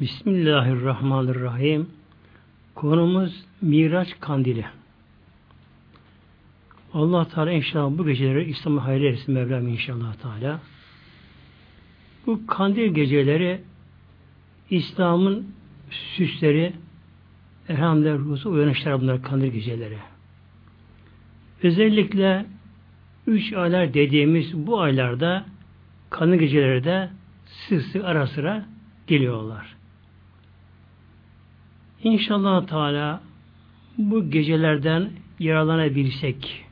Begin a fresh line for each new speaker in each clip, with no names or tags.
Bismillahirrahmanirrahim. Konumuz Miraç Kandili. Allah Teala inşallah bu geceleri İslam'a hayırlı etsin Mevlam inşallah Teala. Bu kandil geceleri İslam'ın süsleri elhamdülillah ruhusu uyanışlar bunlar kandil geceleri. Özellikle üç aylar dediğimiz bu aylarda kandil geceleri de sık sık ara sıra geliyorlar. İnşallah Teala bu gecelerden yararlanabilsek,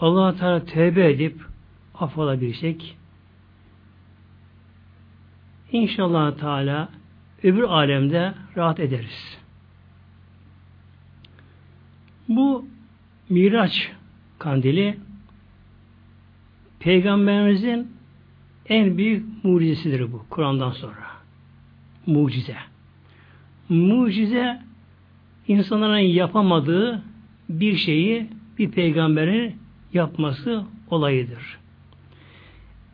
allah Teala tövbe edip affolabilsek, İnşallah Teala öbür alemde rahat ederiz. Bu Miraç kandili Peygamberimizin en büyük mucizesidir bu Kur'an'dan sonra. Mucize. Mucize insanların yapamadığı bir şeyi bir peygamberin yapması olayıdır.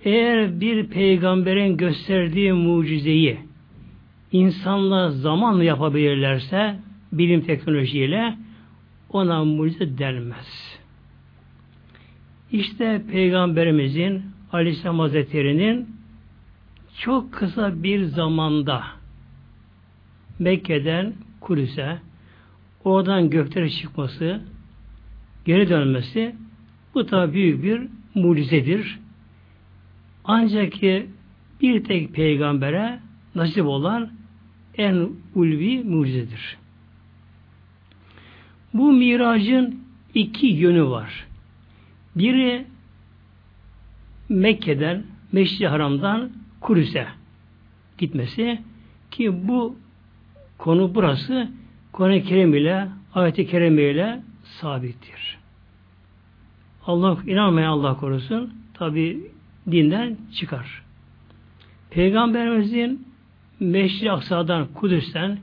Eğer bir peygamberin gösterdiği mucizeyi insanla zamanla yapabilirlerse bilim teknolojiyle ona mucize denmez. İşte Peygamberimizin Aleyhisselam Hazretleri'nin çok kısa bir zamanda Mekke'den Kudüs'e oradan göklere çıkması geri dönmesi bu tabi büyük bir mucizedir. Ancak ki bir tek peygambere nasip olan en ulvi mucizedir. Bu miracın iki yönü var. Biri Mekke'den, Meşri Haram'dan Kudüs'e gitmesi ki bu konu burası Kur'an-ı Kerim ile ayet-i kerime ile sabittir. Allah inanmayan Allah korusun tabi dinden çıkar. Peygamberimizin Meşri Aksa'dan, Kudüs'ten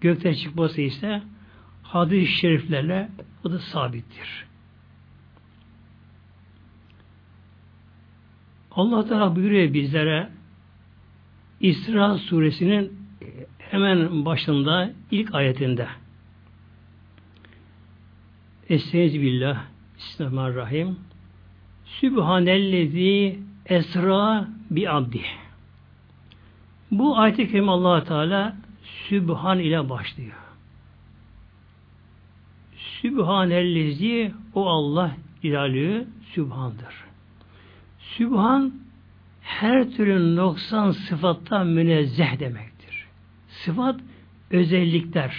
gökte çıkması ise hadis-i şeriflerle o da sabittir. Allah Teala buyuruyor bizlere İsra suresinin hemen başında ilk ayetinde Estaizu billah Bismillahirrahmanirrahim Sübhanellezi esra bi abdi Bu ayet-i kerime allah Teala Sübhan ile başlıyor. Sübhanellezi o Allah ilalü Sübhan'dır. Sübhan her türlü noksan sıfattan münezzeh demektir. Sıfat özellikler.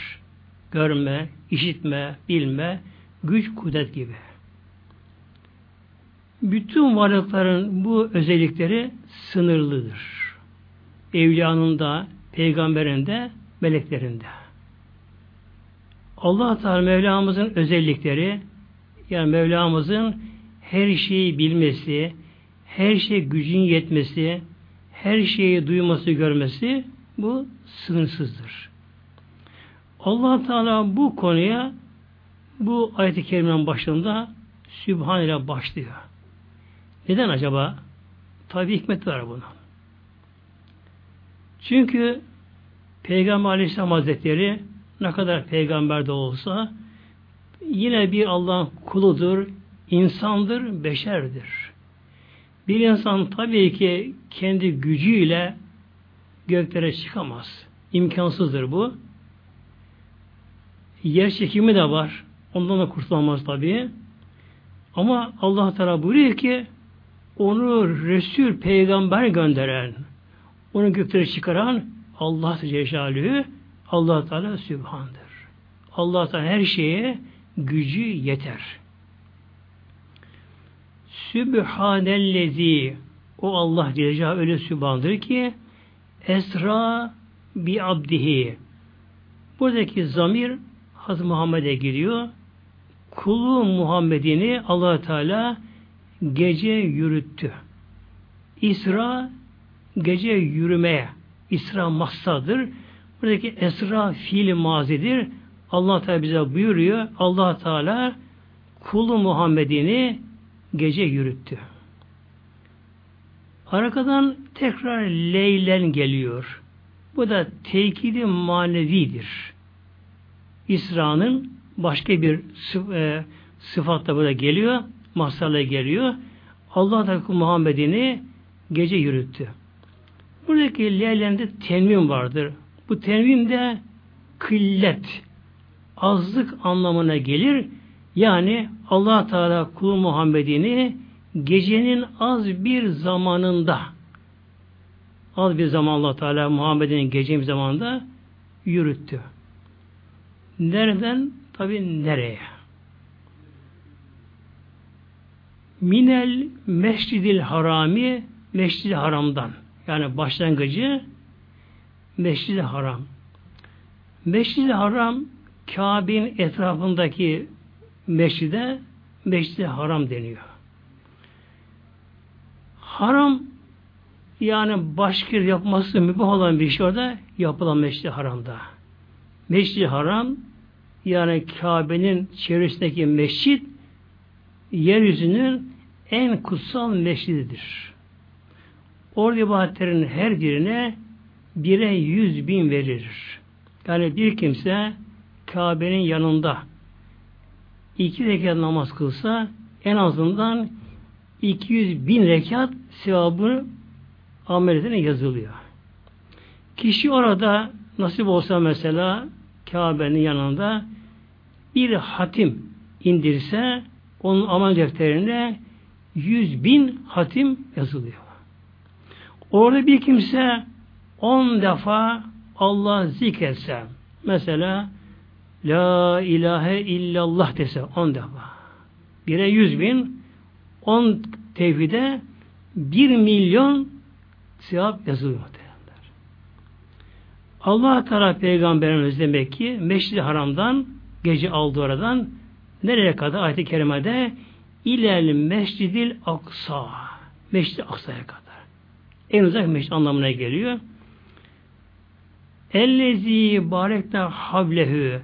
Görme, işitme, bilme, güç, kudret gibi. Bütün varlıkların bu özellikleri sınırlıdır. Evliyanın da, peygamberin de, meleklerin de. Allah Teala Mevlamızın özellikleri yani Mevlamızın her şeyi bilmesi, her şey gücün yetmesi, her şeyi duyması, görmesi bu sınırsızdır. Allah Teala bu konuya bu ayet-i kerimenin başında Sübhan ile başlıyor. Neden acaba? Tabi hikmet var buna. Çünkü Peygamber Aleyhisselam Hazretleri ne kadar peygamber de olsa yine bir Allah'ın kuludur, insandır, beşerdir. Bir insan tabii ki kendi gücüyle göklere çıkamaz. İmkansızdır bu. Yer çekimi de var. Ondan da kurtulamaz tabii. Ama Allah Teala buyuruyor ki onu Resul peygamber gönderen, onu göklere çıkaran Allah Celle Allah Teala Sübhan'dır. Allah Teala her şeye gücü yeter. Sübhanellezi o Allah Celle öyle sübhandır ki Esra bi abdihi buradaki zamir Hazreti Muhammed'e giriyor. Kulu Muhammed'ini allah Teala gece yürüttü. İsra gece yürümeye. İsra mahsadır. Buradaki esra fiil mazidir. Allah Teala bize buyuruyor. Allah Teala kulu Muhammed'ini gece yürüttü. Arkadan tekrar leylen geliyor. Bu da tekidi manevidir. İsra'nın başka bir e, sıfatla burada geliyor. Masarla geliyor. Allah da Muhammed'ini gece yürüttü. Buradaki leylende tenvim vardır. Bu tenvim de kıllet, azlık anlamına gelir. Yani allah Teala kulu Muhammed'ini gecenin az bir zamanında az bir zaman allah Teala Muhammed'in gecenin zamanında yürüttü. Nereden? Tabi nereye? Minel Mescidil Harami Mescid-i Haram'dan. Yani başlangıcı Mescid-i Haram. Mescid-i Haram Kabe'nin etrafındaki mescide Mescid-i Haram deniyor. Haram yani başka yapması mübah olan bir şey orada yapılan Mescid-i Haram'da. Mescid-i Haram yani Kabe'nin çevresindeki mescit yeryüzünün en kutsal mescididir. Orada ibadetlerin her birine bire yüz bin verir. Yani bir kimse Kabe'nin yanında iki rekat namaz kılsa en azından 200 bin rekat sevabı ameliyatına yazılıyor. Kişi orada nasip olsa mesela Kabe'nin yanında bir hatim indirse onun amel defterine yüz bin hatim yazılıyor. Orada bir kimse on defa Allah zikretse mesela La ilahe illallah dese on defa. Bire yüz bin on tevhide bir milyon sevap yazılıyor. Allah Teala Peygamberimiz demek ki Meşri Haram'dan gece aldı oradan nereye kadar ayet-i kerimede ilel mescidil aksa Meşri Aksa'ya kadar. En uzak meşrit anlamına geliyor. Ellezi barekte havlehu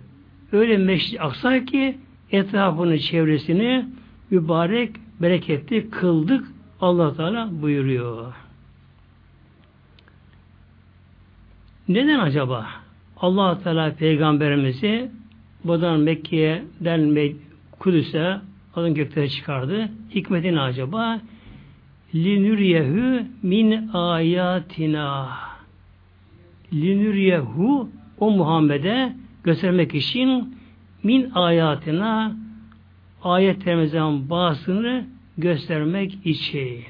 öyle meşri aksa ki etrafını çevresini mübarek bereketli kıldık Allah Teala buyuruyor. Neden acaba? allah Teala peygamberimizi buradan Mekke'den Kudüs'e alın göklere çıkardı. Hikmeti ne acaba? Linüryehu min ayatina. Linüryehu o Muhammed'e göstermek için min ayatina ayetlerimizden bazısını göstermek için.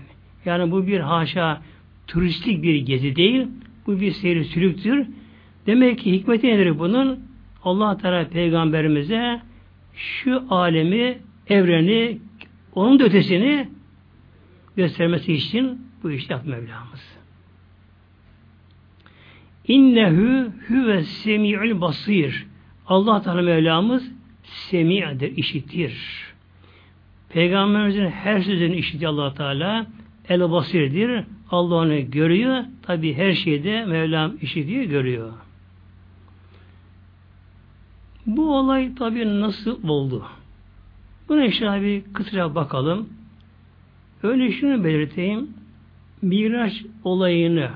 Yani bu bir haşa turistik bir gezi değil. Bu bir seyri sülüktür. Demek ki hikmeti nedir bunun? Allah Teala peygamberimize şu alemi, evreni, onun da ötesini göstermesi için bu işi yaptı Mevlamız. İnnehu huve semi'ül basir. Allah Teala Mevlamız semi'dir, işitir. Peygamberimizin her sözünü işitiyor allah Teala. El basirdir. Allah onu görüyor. Tabi her şeyde Mevlam işitiyor, görüyor. Bu olay tabi nasıl oldu? Buna işte bir kısaca bakalım. Öyle şunu belirteyim. Miraç olayını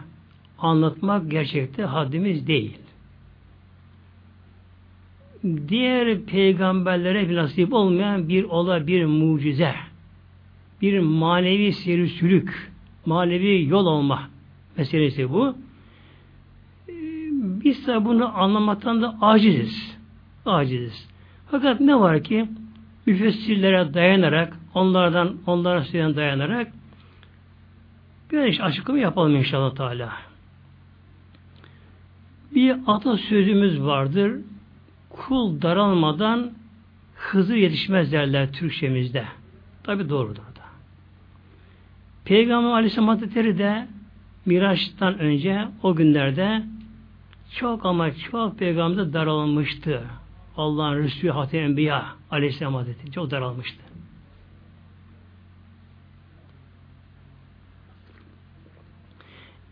anlatmak gerçekte haddimiz değil. Diğer peygamberlere nasip olmayan bir olay, bir mucize, bir manevi seri manevi yol olma meselesi bu. Biz de bunu anlamaktan da aciziz. Aciziz. Fakat ne var ki müfessirlere dayanarak, onlardan, onlara söyleyen dayanarak bir açıklama yapalım inşallah Teala. Bir atasözümüz vardır. Kul daralmadan hızı yetişmez derler Türkçemizde. Tabi doğrudur da. Peygamber Aleyhisselam Hazretleri de Miraç'tan önce o günlerde çok ama çok peygamber daralmıştı. Allah'ın Resulü Hatem Enbiya Aleyhisselam Hazretleri çok daralmıştı.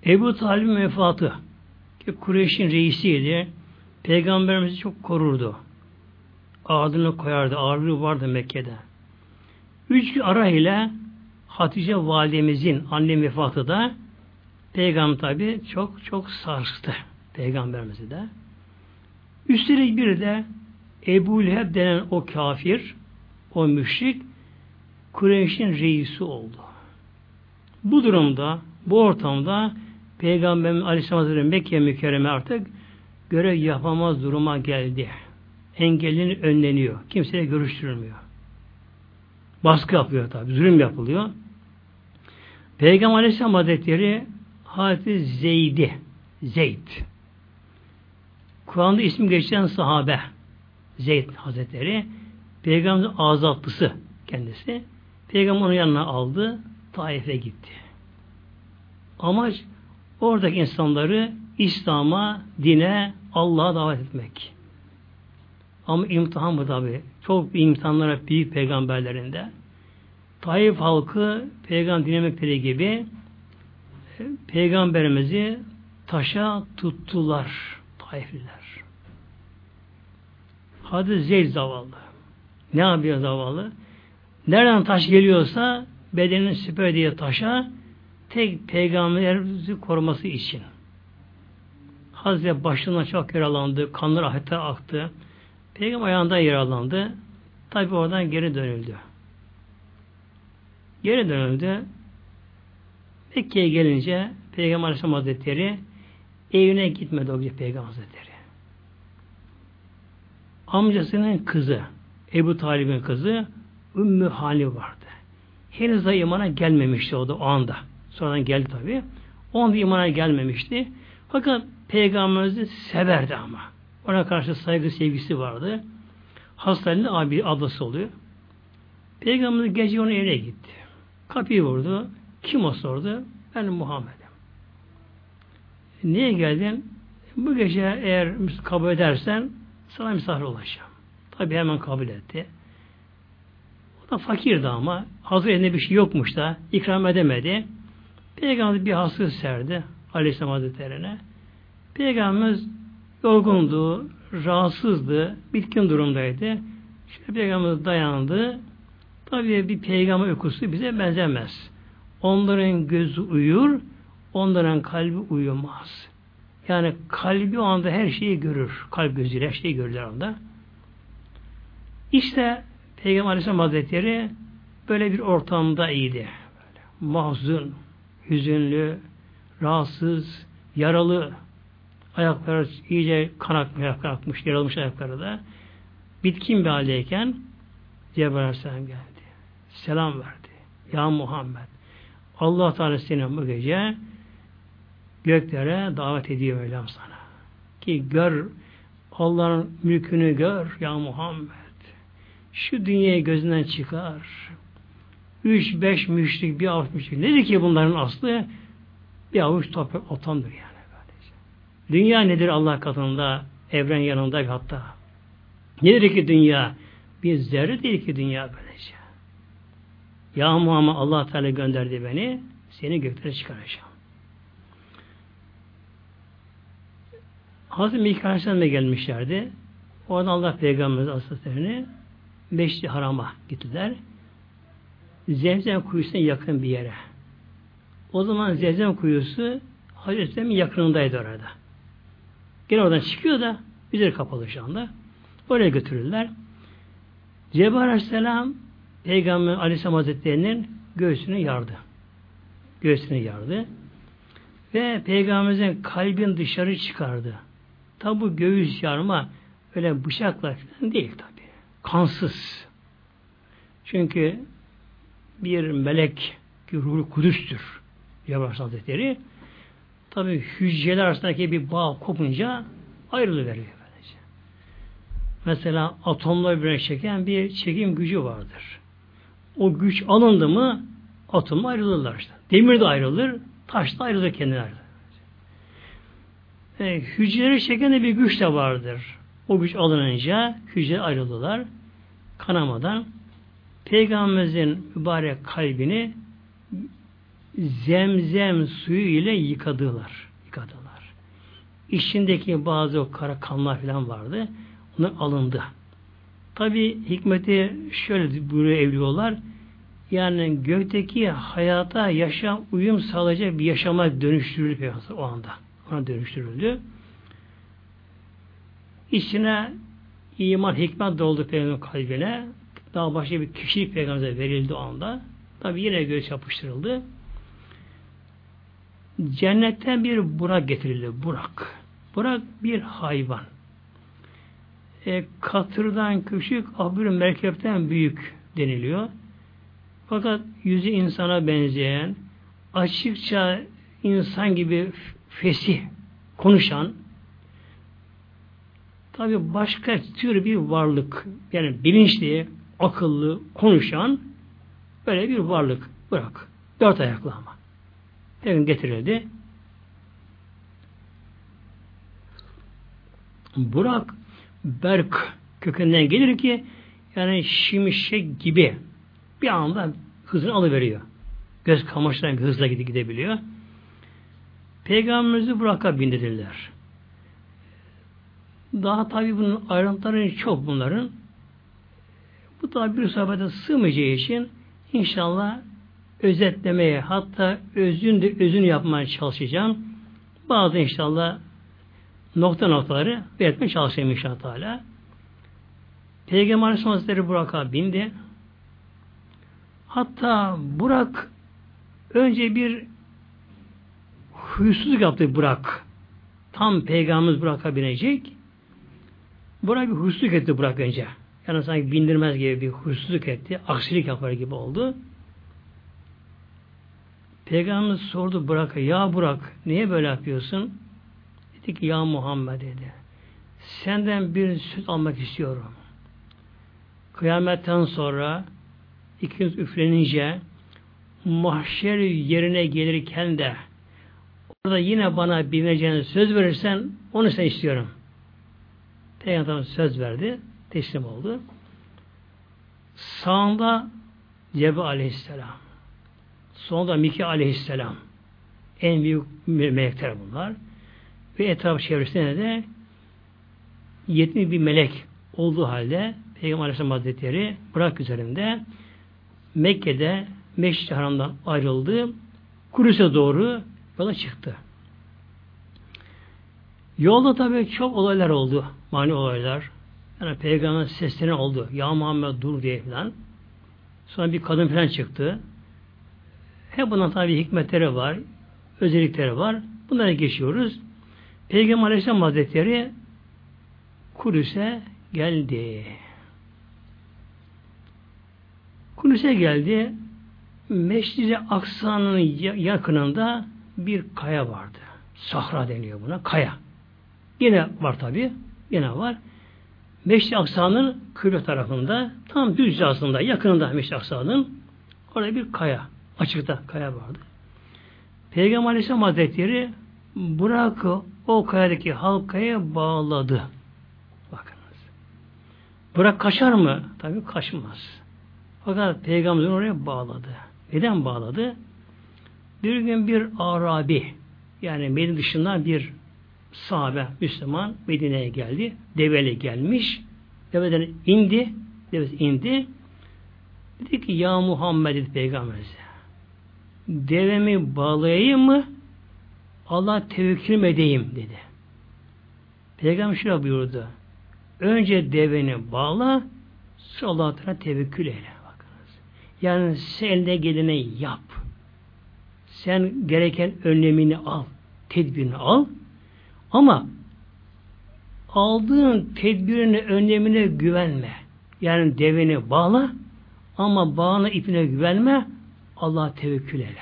Ebu Talib'in vefatı ki Kureyş'in reisiydi. Peygamberimizi çok korurdu. Ağırlığını koyardı. Ağırlığı vardı Mekke'de. Üç ara ile Hatice validemizin anne vefatı da Peygamber tabi çok çok sarstı. Peygamberimizi de. Üstelik bir de Ebu Leheb denen o kafir, o müşrik Kureyş'in reisi oldu. Bu durumda, bu ortamda Peygamberimiz Aleyhisselam Hazretleri Mekke mükerreme artık görev yapamaz duruma geldi. Engelin önleniyor. Kimseyle görüştürülmüyor. Baskı yapıyor tabi. Zulüm yapılıyor. Peygamber Aleyhisselam Hazretleri Hazreti Zeyd'i Zeyd Kur'an'da isim geçen sahabe Zeyd Hazretleri Peygamberin azatlısı kendisi. Peygamber onun yanına aldı. Taif'e gitti. Amaç oradaki insanları İslam'a, dine, Allah'a davet etmek. Ama imtihan bu tabi. Çok imtihanlara büyük peygamberlerinde. Taif halkı peygamber dinlemekleri gibi e, peygamberimizi taşa tuttular Taifliler. Hadi Zeyd zavallı. Ne yapıyor zavallı? Nereden taş geliyorsa bedenin süper diye taşa tek peygamberimizi koruması için. Hazreti başına çok yaralandı. Kanlar ahete aktı. Peygamber ayağında yaralandı. Tabi oradan geri dönüldü. Geri dönüldü. Mekke'ye gelince Peygamber Aleyhisselam Hazretleri evine gitmedi o Peygamber Hazretleri. Amcasının kızı, Ebu Talib'in kızı Ümmü Hali vardı. Henüz da imana gelmemişti o da o anda. Sonradan geldi tabi. O anda imana gelmemişti. Fakat Peygamberimizi severdi ama. Ona karşı saygı sevgisi vardı. Hastanede abi ablası oluyor. Peygamberimiz gece onun evine gitti. Kapıyı vurdu. Kim o sordu? Ben Muhammed'im. Niye geldin? Bu gece eğer kabul edersen sana misafir olacağım. Tabi hemen kabul etti. O da fakirdi ama hazır elinde bir şey yokmuş da ikram edemedi. Peygamber bir hasta serdi Aleyhisselam Hazretleri'ne. Peygamberimiz yorgundu, rahatsızdı, bitkin durumdaydı. Şöyle Peygamberimiz dayandı. Tabii bir peygamber uykusu bize benzemez. Onların gözü uyur, onların kalbi uyumaz. Yani kalbi o anda her şeyi görür. Kalp gözüyle her şeyi görürler anda. İşte Peygamber Aleyhisselam Hazretleri böyle bir ortamda iyiydi. Böyle mahzun, hüzünlü, rahatsız, yaralı, ayakları iyice kan akmış, yaralmış ayakları da. Bitkin bir haldeyken Cebrail Aleyhisselam geldi. Selam verdi. Ya Muhammed Allah Teala seni bu gece göklere davet ediyor Mevlam sana. Ki gör Allah'ın mülkünü gör ya Muhammed. Şu dünyayı gözünden çıkar. Üç, beş müşrik, bir avuç müşrik. Nedir ki bunların aslı? Bir avuç toprak otandır yani. Dünya nedir Allah katında, evren yanında hatta? Nedir ki dünya? Bir zerre değil ki dünya böylece. Ya Muhammed Allah Teala gönderdi beni, seni göklere çıkaracağım. Hazreti Mikail da gelmişlerdi. Oradan Allah Peygamberimiz Aleyhisselam'ı Beşli Haram'a gittiler. Zemzem kuyusuna yakın bir yere. O zaman Zemzem kuyusu Hazreti yakınındaydı orada. Gene oradan çıkıyor da üzeri kapalı şu anda. Oraya götürürler. Cebrail Aleyhisselam Peygamber Aleyhisselam Hazretleri'nin göğsünü yardı. Göğsünü yardı. Ve Peygamberimizin kalbin dışarı çıkardı. Tabi bu göğüs yarma öyle bıçakla falan değil tabi. Kansız. Çünkü bir melek ki ruhu kudüstür. Cebrail Hazretleri. Tabi hücreler arasındaki bir bağ kopunca ayrılıveriyor. Böylece. Mesela atomlar birbirine çeken bir çekim gücü vardır. O güç alındı mı atom ayrılırlar işte. Demir de ayrılır, taş da ayrılır kendileri. E, hücreleri çeken de bir güç de vardır. O güç alınınca hücre ayrılırlar. Kanamadan Peygamberimizin mübarek kalbini zemzem suyu ile yıkadılar. Yıkadılar. İçindeki bazı o kara kanlar falan vardı. Onlar alındı. Tabi hikmeti şöyle buyuruyor evliyorlar. Yani gökteki hayata yaşam uyum sağlayacak bir yaşama dönüştürüldü o anda. Ona dönüştürüldü. içine iman, hikmet doldu peygamber kalbine. Daha başka bir kişilik peygamberimize verildi o anda. Tabi yine göğüs yapıştırıldı. Cennetten bir burak getirildi. Burak. Burak bir hayvan. E, katırdan küçük, abür merkepten büyük deniliyor. Fakat yüzü insana benzeyen, açıkça insan gibi fesih konuşan, tabi başka tür bir varlık, yani bilinçli, akıllı, konuşan böyle bir varlık bırak. Dört ayaklı ama. Peygamber getirildi. Burak berk kökeninden gelir ki yani şimşek gibi bir anda hızını alıveriyor. Göz kamaştıran hızla gide gidebiliyor. Peygamberimizi Burak'a bindirdiler. Daha tabi bunun ayrıntıları çok bunların. Bu da bir sohbete sığmayacağı için inşallah özetlemeye hatta özün de özünü yapmaya çalışacağım. Bazı inşallah nokta noktaları belirtmeye çalışayım inşallah Teala. Peygamber Aleyhisselam Hazretleri Burak'a bindi. Hatta Burak önce bir huysuzluk yaptı Burak. Tam Peygamberimiz Burak'a binecek. Burak bir huysuzluk etti Burak önce. Yani sanki bindirmez gibi bir huysuzluk etti. Aksilik yapar gibi oldu. Peygamberimiz sordu Burak'a, ya Burak niye böyle yapıyorsun? Dedi ki ya Muhammed dedi. Senden bir süt almak istiyorum. Kıyametten sonra ikimiz üflenince mahşer yerine gelirken de orada yine bana bineceğini söz verirsen onu sen istiyorum. Peygamber söz verdi. Teslim oldu. Sağında Cebrail aleyhisselam. Sonunda Miki aleyhisselam. En büyük melekler bunlar. Ve etraf çevresinde de 70 bir melek olduğu halde Peygamber Aleyhisselam Hazretleri bırak üzerinde Mekke'de Meşri Haram'dan ayrıldı. Kudüs'e doğru yola çıktı. Yolda tabi çok olaylar oldu. Mani olaylar. Yani peygamber sesleri oldu. Ya Muhammed dur diye falan. Sonra bir kadın falan çıktı. Hep bundan tabi hikmetleri var. Özellikleri var. Bunlara geçiyoruz. Peygamber Aleyhisselam Hazretleri Kudüs'e geldi. Kudüs'e geldi. Meşrid-i Aksa'nın yakınında bir kaya vardı. Sahra deniyor buna. Kaya. Yine var tabi. Yine var. Meşri Aksa'nın kıble tarafında tam düz aslında yakınında Meşri Aksa'nın orada bir kaya. Açıkta kaya vardı. Peygamber Aleyhisselam Hazretleri Burak'ı o kayadaki halkaya bağladı. Bakınız. Burak kaçar mı? Tabi kaçmaz. Fakat Peygamber oraya bağladı. Neden bağladı? Bir gün bir Arabi yani Medine dışından bir sahabe Müslüman Medine'ye geldi. Develi gelmiş. Deveden indi. Devesi indi. Dedi ki ya Muhammed dedi Peygamberimize devemi bağlayayım mı Allah tevekkül edeyim dedi. Peygamber şöyle buyurdu. Önce deveni bağla sonra Allah'a tevekkül eyle. Bakınız. Yani sen geleni yap. Sen gereken önlemini al. Tedbirini al. Ama aldığın tedbirine, önlemine güvenme. Yani deveni bağla ama bağına ipine güvenme. Allah tevekkül eyle.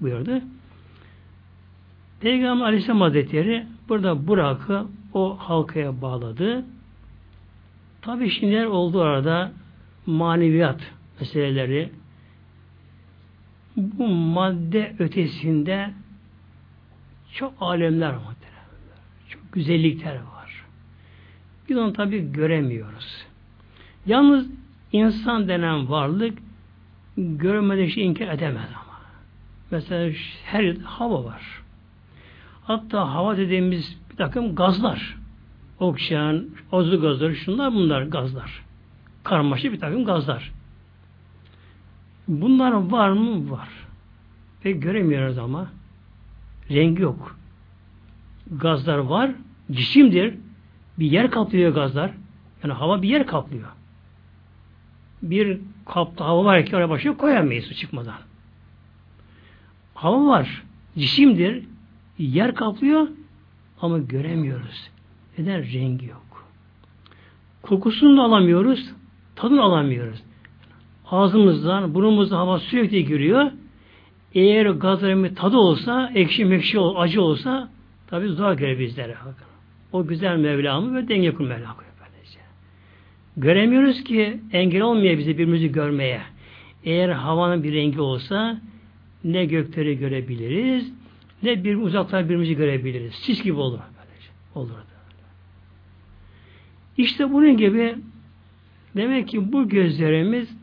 Buyurdu. Peygamber Aleyhisselam Hazretleri burada Burak'ı o halkaya bağladı. Tabi şimdiler oldu arada maneviyat meseleleri bu madde ötesinde çok alemler var. Çok güzellikler var. Biz onu tabi göremiyoruz. Yalnız insan denen varlık görmediği şey inkar edemez ama. Mesela her hava var. Hatta hava dediğimiz bir takım gazlar. Okşayan, ozu gazları, şunlar bunlar gazlar. Karmaşık bir takım gazlar. Bunlar var mı? Var. Ve göremiyoruz ama rengi yok. Gazlar var, cisimdir. Bir yer kaplıyor gazlar. Yani hava bir yer kaplıyor. Bir kapta hava var ki oraya başlıyor koyamayız su çıkmadan. Hava var. Cisimdir. Yer kaplıyor ama göremiyoruz. Neden? Rengi yok. Kokusunu da alamıyoruz. Tadını alamıyoruz. Ağzımızdan, burnumuzdan hava sürekli giriyor. Eğer gazların tadı olsa, ekşi mekşi acı olsa tabi zor gelir bizlere. O güzel Mevlamı ve denge kur Mevla koyuyor böylece. Göremiyoruz ki engel olmuyor bize birbirimizi görmeye. Eğer havanın bir rengi olsa ne gökleri görebiliriz ne bir uzaktan birbirimizi görebiliriz. Sis gibi olur. Böylece. Olur. İşte bunun gibi demek ki bu gözlerimiz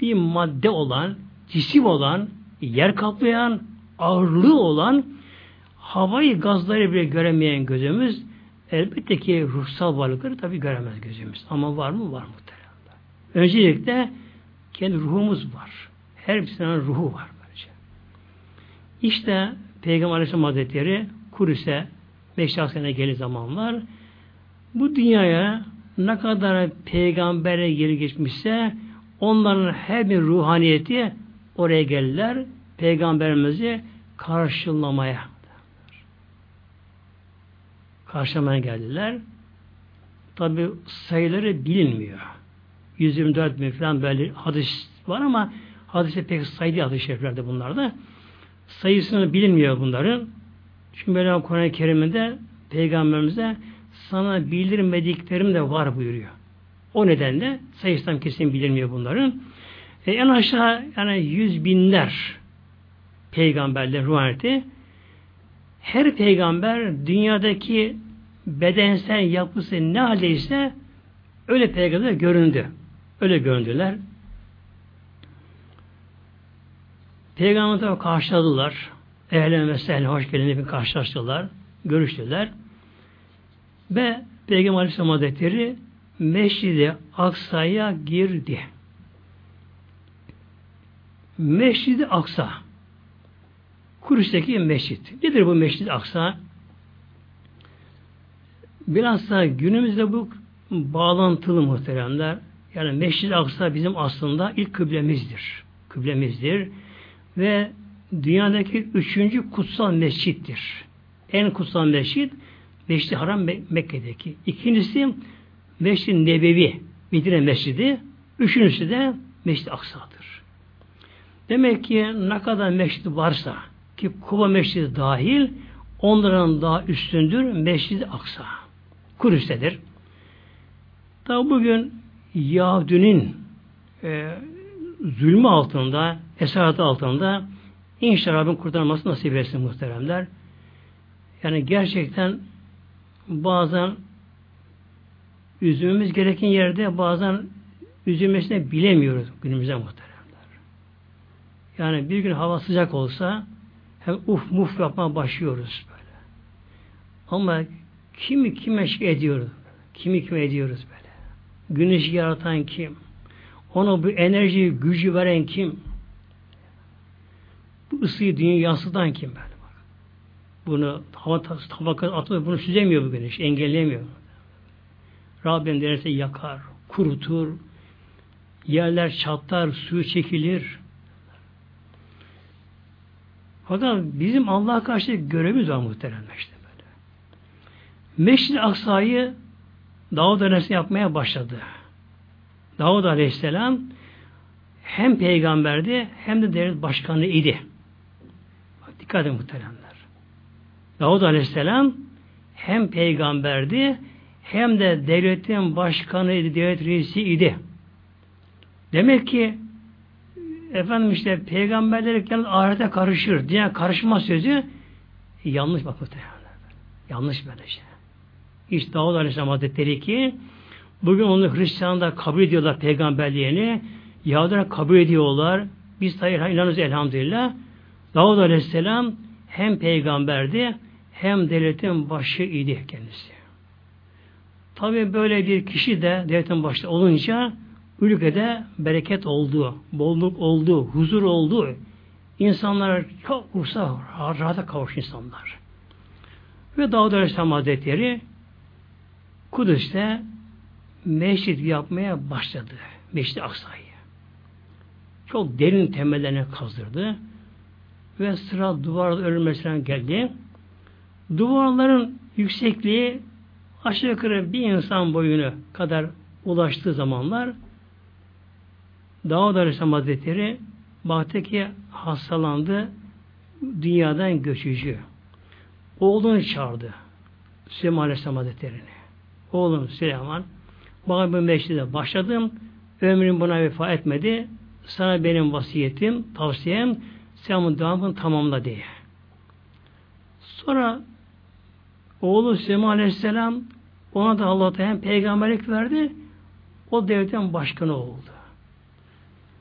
bir madde olan, cisim olan, yer kaplayan, ağırlığı olan havayı gazları bile göremeyen gözümüz elbette ki ruhsal varlıkları tabi göremez gözümüz. Ama var mı? Var muhtemelen. Öncelikle kendi ruhumuz var. Her birisinin ruhu var. Böylece. İşte Peygamber Aleyhisselam Hazretleri Kudüs'e Meşrası'na geldiği zamanlar bu dünyaya ne kadar peygambere geri geçmişse onların her bir ruhaniyeti oraya geldiler. Peygamberimizi karşılamaya. Karşılamaya geldiler. Tabi sayıları bilinmiyor. 124 bin falan böyle hadis var ama hadise pek sayılı hadis-i şeriflerde bunlarda. Sayısını bilinmiyor bunların. Çünkü böyle Kur'an-ı Kerim'de Peygamberimize sana bildirmediklerim de var buyuruyor. O nedenle sayısından kesin bilinmiyor bunların. E, en aşağı yani yüz binler peygamberler ruhaniyeti her peygamber dünyadaki bedensel yapısı ne haldeyse öyle peygamber göründü. Öyle göründüler. Peygamber'e karşıladılar. Ehlen ve sehlen hoş geldin karşılaştılar. Görüştüler. Ve Peygamber Aleyhisselam Hazretleri Meşridi Aksa'ya girdi. Meşridi Aksa Kudüs'teki meşrit. Nedir bu Meşridi Aksa? Biraz da günümüzde bu bağlantılı muhteremler. Yani Meşridi Aksa bizim aslında ilk kıblemizdir. Kıblemizdir. Ve dünyadaki üçüncü kutsal mescittir. En kutsal mescit Meşri Haram Mekke'deki. İkincisi Meşri Nebevi Medine Mescidi. Üçüncüsü de Meşri Aksa'dır. Demek ki ne kadar meşrit varsa ki Kuba Meşridi dahil onların daha üstündür Meşridi Aksa. Kudüs'tedir. Tabi bugün Yahudinin e, zulmü altında, esaretı altında inşallah Rabbim kurtarması nasip etsin muhteremler. Yani gerçekten bazen üzülmemiz gereken yerde bazen üzülmesini bilemiyoruz günümüzde muhteremler. Yani bir gün hava sıcak olsa hem uf muf yapmaya başlıyoruz böyle. Ama kimi kime şey ediyoruz? Kimi kime ediyoruz böyle? Güneşi yaratan kim? Ona bu enerji, gücü veren kim? Bu ısıyı dünya yansıtan kim böyle? Bunu hava tabakası atıyor, bunu süzemiyor bu güneş, engelleyemiyor. Rabbim derse yakar, kurutur, yerler çatlar, suyu çekilir. Fakat bizim Allah'a karşı görevimiz var muhteremler işte böyle. Meşrid-i Aksa'yı Davud Aleyhisselam yapmaya başladı. Davud Aleyhisselam hem peygamberdi hem de devlet başkanı idi. Bak, dikkat edin muhteremler. Davud Aleyhisselam hem peygamberdi hem de devletin başkanıydı, devlet reisi idi. Demek ki efendim işte peygamberler yalnız ahirete karışır. Diye karışma sözü yanlış bak Yanlış böyle şey. İşte Davud Aleyhisselam Hazretleri ki bugün onu Hristiyanlar kabul ediyorlar peygamberliğini. Yahudiler kabul ediyorlar. Biz hayır inanırız elhamdülillah. Davud Aleyhisselam hem peygamberdi hem devletin başı idi kendisi. Tabi böyle bir kişi de devletin başta olunca ülkede bereket oldu, bolluk oldu, huzur oldu. İnsanlar çok ruhsa rahata kavuş insanlar. Ve Davud Aleyhisselam Hazretleri Kudüs'te mescit yapmaya başladı. Meşri Aksa'yı. Çok derin temellerine kazdırdı. Ve sıra duvarda örülmesine geldi. Duvarların yüksekliği aşağı yukarı bir insan boyunu kadar ulaştığı zamanlar Davud Aleyhisselam Hazretleri baktı ki hastalandı dünyadan göçücü. Oğlunu çağırdı. Süleyman Aleyhisselam Hazretleri'ni. Oğlum Süleyman bana bu meşride başladım. Ömrüm buna vefa etmedi. Sana benim vasiyetim, tavsiyem sen bu devamını tamamla diye. Sonra oğlu Süleyman Aleyhisselam ona da Allah hem peygamberlik verdi. O devletin başkanı oldu.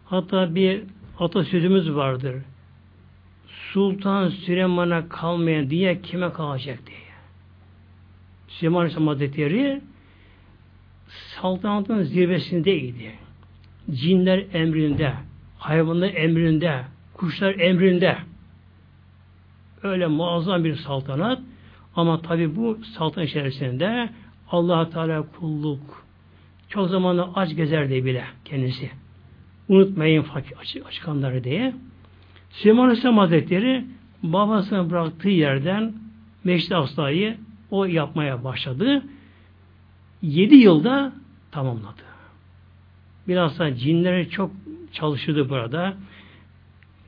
Hatta bir atasözümüz vardır. Sultan Süleyman'a kalmayan diye kime kalacak diye. Süleyman Aleyhisselam Hazretleri saltanatın zirvesindeydi. Cinler emrinde, hayvanlar emrinde, kuşlar emrinde. Öyle muazzam bir saltanat ama tabi bu saltanat içerisinde allah Teala kulluk çok zamanla aç gezerdi bile kendisi. Unutmayın fakir açık açıkanları diye. Süleyman Aleyhisselam Hazretleri babasını bıraktığı yerden Meşri Asla'yı o yapmaya başladı. Yedi yılda tamamladı. Biraz da cinleri çok çalışırdı burada.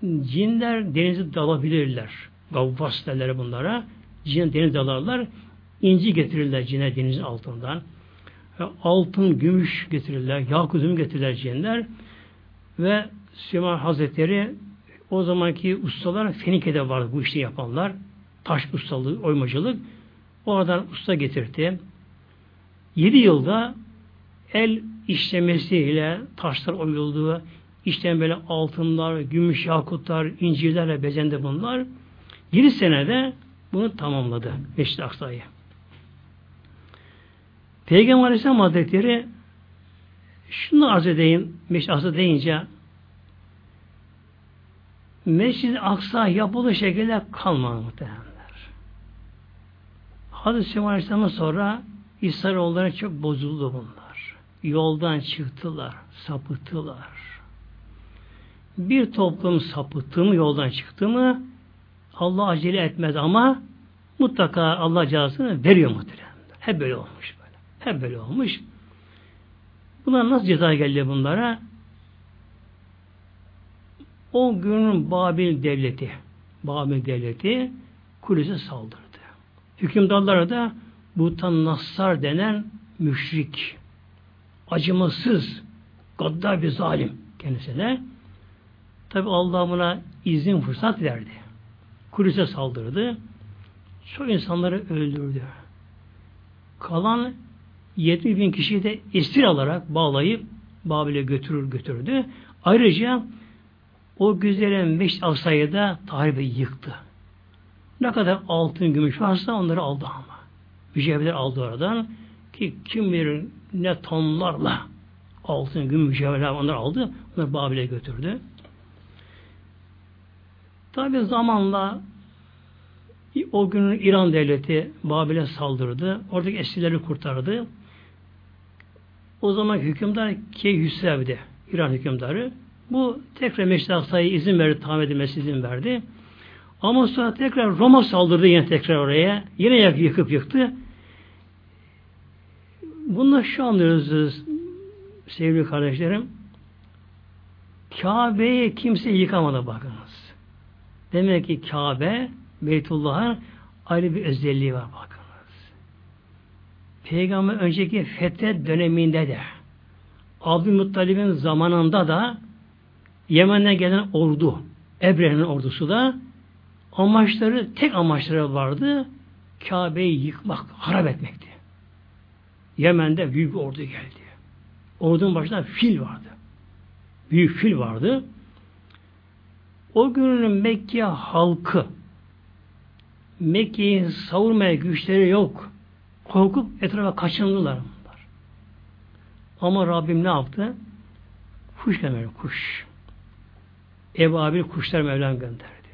Cinler denize dalabilirler. Gavvas derler bunlara. Cin deniz dalarlar. İnci getirirler cine denizin altından. Altın, gümüş getirirler. Yakuzum getirirler cinler. Ve Süleyman Hazretleri o zamanki ustalar Fenike'de vardı bu işi yapanlar. Taş ustalığı, oymacılık. Oradan usta getirdi. Yedi yılda el işlemesiyle taşlar oyuldu. İşten böyle altınlar, gümüş yakutlar, incirlerle bezendi bunlar. Yedi senede bunu tamamladı Meşri Aksa'yı. Peygamber Aleyhisselam Hazretleri şunu arz edeyim, Meşri Aksa deyince Mescid-i Aksa yapılı şekilde kalmadı muhtemelenler. Hazreti Süleyman Aleyhisselam'ın sonra İsrailoğulları çok bozuldu bunlar. Yoldan çıktılar, sapıttılar. Bir toplum sapıttı mı, yoldan çıktı mı Allah acele etmez ama mutlaka Allah cezasını veriyor muhtemelen. Hep böyle olmuş böyle. Hep böyle olmuş. Bunlar nasıl ceza geldi bunlara? O günün Babil devleti, Babil devleti Kudüs'e saldırdı. Hükümdarlara da Butan Nassar denen müşrik, acımasız, gaddar bir zalim kendisine. Tabi Allah buna izin fırsat verdi. Kudüs'e saldırdı. Çok insanları öldürdü. Kalan 70 bin kişiyi de esir alarak bağlayıp Babil'e götürür götürdü. Ayrıca o güzelim beş asayı da tahribi yıktı. Ne kadar altın, gümüş varsa onları aldı ama. Mücevherler aldı oradan ki kim bilir ne tonlarla altın, gümüş, mücevherler onları aldı. Onları Babil'e götürdü. Tabi zamanla o günün İran devleti Babil'e saldırdı. Oradaki esirleri kurtardı. O zaman hükümdar Key Hüsrev'di. İran hükümdarı. Bu tekrar Meşri Aksa'ya izin verdi, tamam edilmesi izin verdi. Ama sonra tekrar Roma saldırdı yine tekrar oraya. Yine yıkıp yıktı. Bunlar şu anlıyoruz sevgili kardeşlerim. Kabe'yi kimse yıkamadı bakınız. Demek ki Kabe, Beytullah'ın ayrı bir özelliği var bakınız. Peygamber önceki fethet döneminde de Abdülmuttalib'in zamanında da Yemen'den gelen ordu, Ebre'nin ordusu da amaçları, tek amaçları vardı. Kabe'yi yıkmak, harap etmekti. Yemen'de büyük bir ordu geldi. Ordunun başında fil vardı. Büyük fil vardı. O günün Mekke halkı Mekke'yi savurmaya güçleri yok. Korkup etrafa kaçındılar bunlar. Ama Rabbim ne yaptı? Kuş gönderdi, kuş. Ebabil kuşlar Mevlam gönderdi.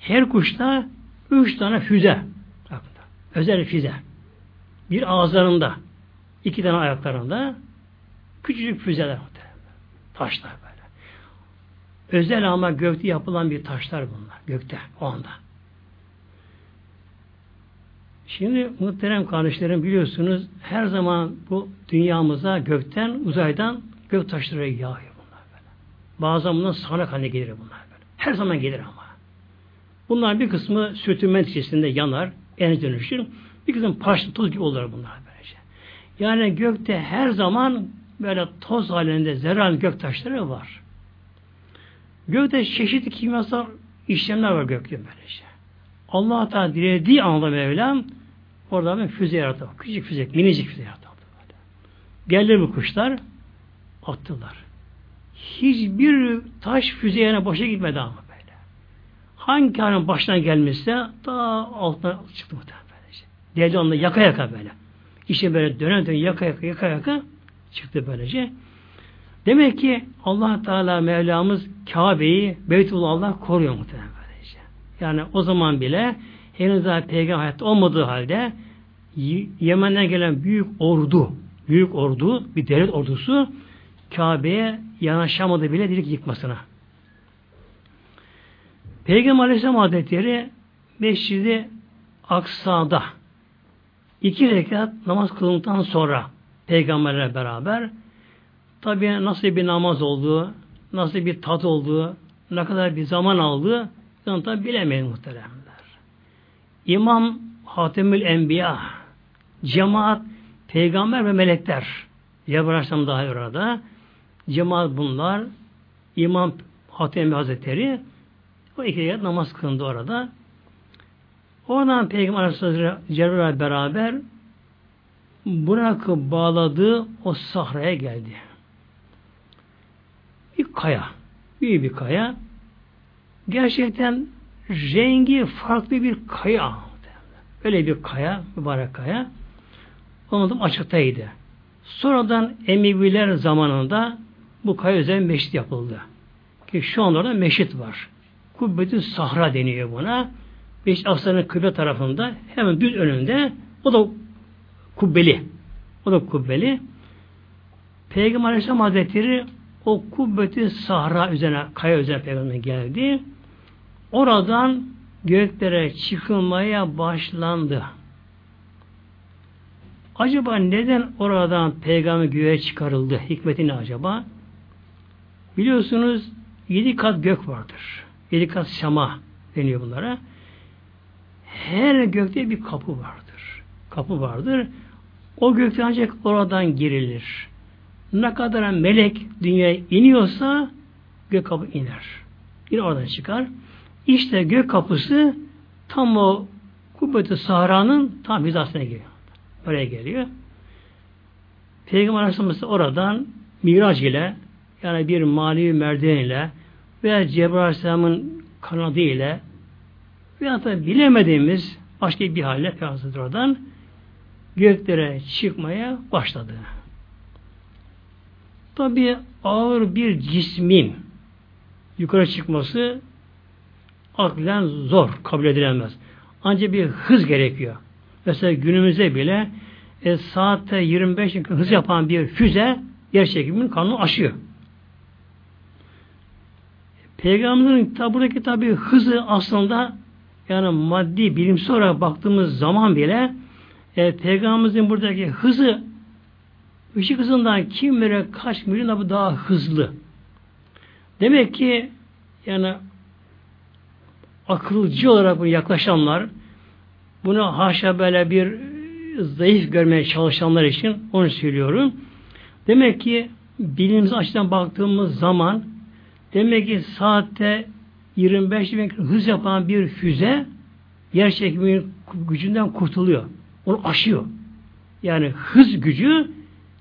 Her kuşta üç tane füze. Özel füze. Bir ağızlarında. iki tane ayaklarında küçücük füzeler taşlar böyle. Özel ama gökte yapılan bir taşlar bunlar. Gökte o anda. Şimdi muhterem kardeşlerim biliyorsunuz her zaman bu dünyamıza gökten, uzaydan gök taşları yağıyor bunlar böyle. Bazen bundan sağanak haline gelir bunlar böyle. Her zaman gelir ama. Bunlar bir kısmı sürtünme neticesinde yanar, enerji dönüşür. Bir kısmı parça toz gibi olur bunlar böylece. Yani gökte her zaman böyle toz halinde zerre gök taşları var. Gökte çeşitli kimyasal işlemler var gökte böylece. Allah Teala dilediği anda Mevlam orada bir füze yarattı. Küçük füze, minicik füze yarattı. Geldi bu kuşlar attılar. Hiçbir taş füzeye boşa gitmedi ama böyle. Hangi kanın başına gelmişse daha altına çıktı muhtemelen. Deldi onunla yaka yaka böyle. İşte böyle dönen dönen yaka yaka yaka yaka çıktı böylece. Demek ki Allah Teala Mevlamız Kabe'yi Beytullah Allah koruyor muhtemelen böylece. Yani o zaman bile henüz daha peygamber hayatta olmadığı halde Yemen'den gelen büyük ordu, büyük ordu, bir devlet ordusu Kabe'ye yanaşamadı bile direkt yıkmasına. Peygamber Aleyhisselam Hazretleri Mescid-i Aksa'da iki rekat namaz kılındıktan sonra peygamberle beraber tabi nasıl bir namaz olduğu, nasıl bir tat olduğu, ne kadar bir zaman aldığı onu tabi bilemeyiz muhteremler. İmam Hatemül Enbiya, cemaat, peygamber ve melekler, Cebrail daha orada, cemaat bunlar, İmam Hatem Hazretleri o iki rekat namaz kılındı orada. Oradan Peygamber Aleyhisselatü beraber bırakıp bağladığı o sahraya geldi. Bir kaya. Büyük bir kaya. Gerçekten rengi farklı bir kaya. Öyle bir kaya, mübarek kaya. Onun açıktaydı. Sonradan Emeviler zamanında bu kaya özel meşit yapıldı. Ki şu anda orada meşit var. Kubbetü Sahra deniyor buna. Beş Aksar'ın kıble tarafında hemen düz önünde o da kubbeli. O da kubbeli. Peygamber Aleyhisselam Hazretleri o kubbeti sahra üzerine, kaya üzerine peygamber geldi. Oradan göklere çıkılmaya başlandı. Acaba neden oradan peygamber göğe çıkarıldı? Hikmeti ne acaba? Biliyorsunuz yedi kat gök vardır. Yedi kat şama deniyor bunlara. Her gökte bir kapı vardır. Kapı vardır. O gökte ancak oradan girilir. Ne kadar melek dünyaya iniyorsa gök kapı iner. Yine oradan çıkar. İşte gök kapısı tam o kubbeti Sahra'nın tam hizasına geliyor. Oraya geliyor. Peygamber Aleyhisselam oradan Miraç ile yani bir mali merdiven ile veya Cebrail Aleyhisselam'ın kanadı ile veya da bilemediğimiz başka bir halle Peygamber oradan göklere çıkmaya başladı. Tabi ağır bir cismin yukarı çıkması aklen zor, kabul edilemez. Ancak bir hız gerekiyor. Mesela günümüzde bile e, saatte 25 hız yapan bir füze yer çekiminin kanunu aşıyor. Peygamberin buradaki tabi hızı aslında yani maddi bilimsel olarak baktığımız zaman bile e, Peygamberimizin buradaki hızı ışık hızından kim bilir kaç milyon daha hızlı. Demek ki yani akılcı olarak bunu yaklaşanlar bunu haşa böyle bir zayıf görmeye çalışanlar için onu söylüyorum. Demek ki bilimimiz açıdan baktığımız zaman demek ki saatte 25 bin hız yapan bir füze yer çekiminin gücünden kurtuluyor. Onu aşıyor. Yani hız gücü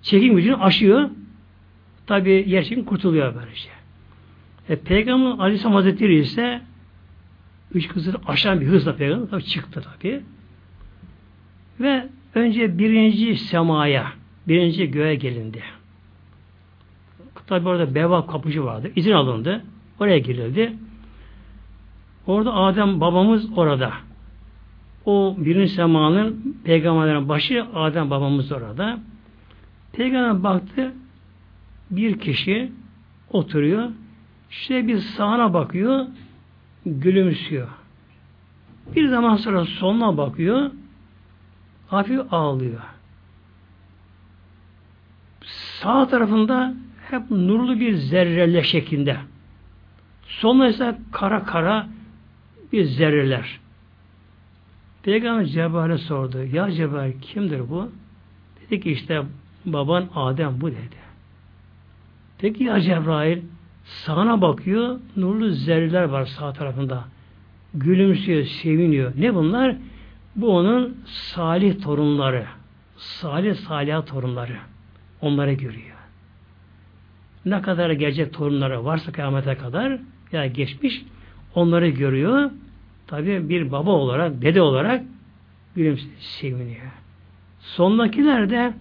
çekim gücünü aşıyor. Tabi yer çekim kurtuluyor böylece. E, Peygamber Aleyhisselam Hazretleri ise üç kızı aşan bir hızla peygamber tabi çıktı tabi. Ve önce birinci semaya, birinci göğe gelindi. Tabi orada beva kapıcı vardı. İzin alındı. Oraya girildi. Orada Adem babamız orada. O birinci semanın peygamberlerin başı Adem babamız orada. Peygamber baktı bir kişi oturuyor. İşte bir sağına bakıyor, gülümsüyor. Bir zaman sonra soluna bakıyor, hafif ağlıyor. Sağ tarafında hep nurlu bir zerreler şeklinde. Soluna ise kara kara bir zerreler. Peygamber Cebrail'e sordu. Ya Cebrail kimdir bu? Dedi ki işte baban Adem bu dedi. Peki ya Cebrail sağına bakıyor nurlu zerreler var sağ tarafında. Gülümsüyor, seviniyor. Ne bunlar? Bu onun salih torunları. Salih salih torunları. Onları görüyor. Ne kadar gelecek torunları varsa kıyamete kadar ya geçmiş onları görüyor. Tabi bir baba olarak, dede olarak gülümsüyor, seviniyor. Sondakiler de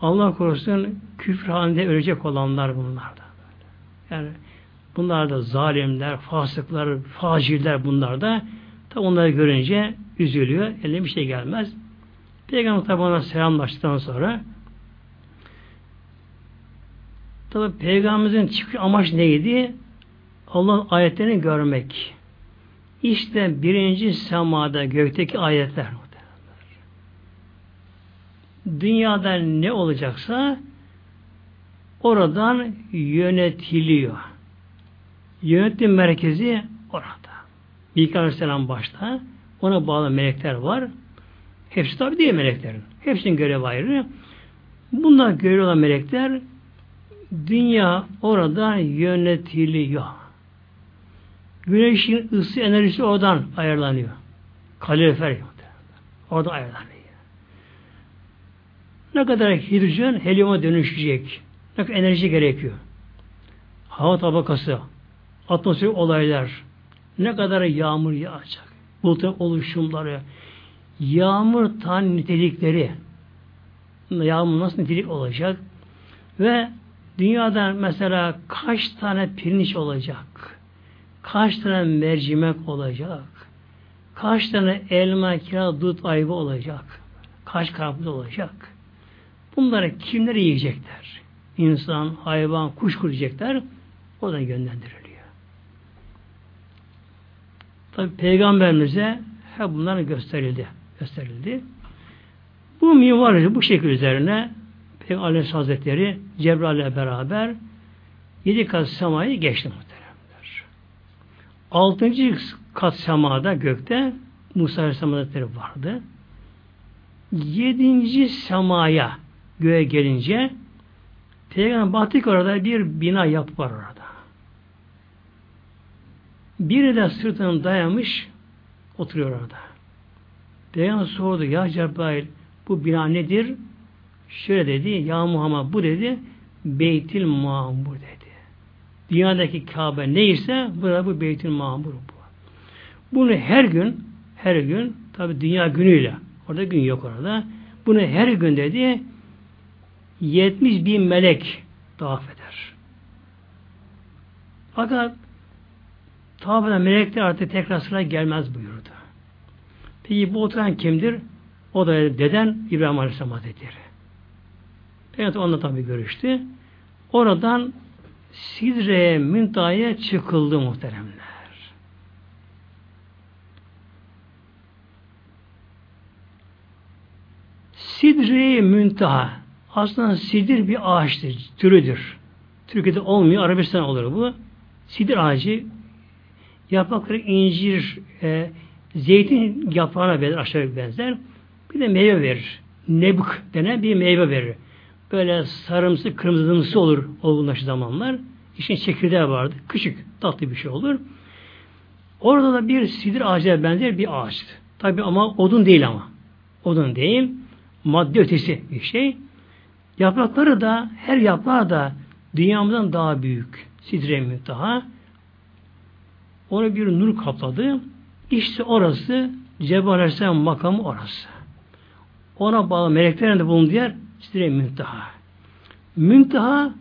Allah korusun küfür halinde ölecek olanlar bunlar. Yani bunlar da zalimler, fasıklar, facirler bunlar da. Tabi onları görünce üzülüyor. Eline bir şey gelmez. Peygamber tabi ona selamlaştıktan sonra tabi Peygamberimizin çıkış amaç neydi? Allah ayetlerini görmek. İşte birinci semada gökteki ayetler. Dünyada ne olacaksa oradan yönetiliyor. Yönetim merkezi orada. Mikail Aleyhisselam başta. Ona bağlı melekler var. Hepsi tabi değil meleklerin. Hepsinin görevi ayrı. Bunlar görevi olan melekler dünya orada yönetiliyor. Güneşin ısı enerjisi oradan ayarlanıyor. Kalorifer orada ayarlanıyor. Ne kadar hidrojen helyuma dönüşecek. Kadar enerji gerekiyor. Hava tabakası, atmosferik olaylar, ne kadar yağmur yağacak, bulutun oluşumları, yağmur tan nitelikleri, yağmur nasıl nitelik olacak ve dünyada mesela kaç tane pirinç olacak, kaç tane mercimek olacak, kaç tane elma, kira, dut, ayva olacak, kaç karpuz olacak. Bunları kimler yiyecekler? İnsan, hayvan, kuş kuracaklar. O da yönlendiriliyor. Tabi peygamberimize hep bunlar gösterildi. Gösterildi. Bu mimarisi bu şekil üzerine Peygamber Aleyhisselam Hazretleri Cebrail'le beraber yedi kat semayı geçti muhteremler. Altıncı kat semada gökte Musa Aleyhisselam Hazretleri vardı. Yedinci semaya göğe gelince Peygamber baktık orada bir bina yapı var orada. Biri de sırtını dayamış oturuyor orada. Peygamber sordu ya Cebrail bu bina nedir? Şöyle dedi ya Muhammed bu dedi Beytil Mamur dedi. Dünyadaki Kabe neyse burada bu Beytil Mamur bu. Bunu her gün her gün tabi dünya günüyle orada gün yok orada. Bunu her gün dedi 70 bin melek tavaf eder. Fakat tavaf eden melekler artık tekrar sıra gelmez buyurdu. Peki bu oturan kimdir? O da deden İbrahim Aleyhisselam Hazretleri. Evet onunla tabi görüştü. Oradan Sidre Müntaha'ya çıkıldı muhteremler. Sidre Müntaha aslında sidir bir ağaçtır, türüdür. Türkiye'de olmuyor, Arabistan olur bu. Sidir ağacı yaprakları incir, e, zeytin yaprağına benzer, aşağı benzer. Bir de meyve verir. Nebuk denen bir meyve verir. Böyle sarımsı, kırmızımsı olur olgunlaştığı zamanlar. İşin çekirdeği vardı. Küçük, tatlı bir şey olur. Orada da bir sidir ağacına benzer bir ağaçtı. Tabi ama odun değil ama. Odun değil. Madde ötesi bir şey. Yaprakları da her yaprağı da dünyamızdan daha büyük. Sidre müntaha. Onu bir nur kapladı. İşte orası Cebrail Aleyhisselam makamı orası. Ona bağlı meleklerin de bulunduğu yer Sidre müntaha. Müntaha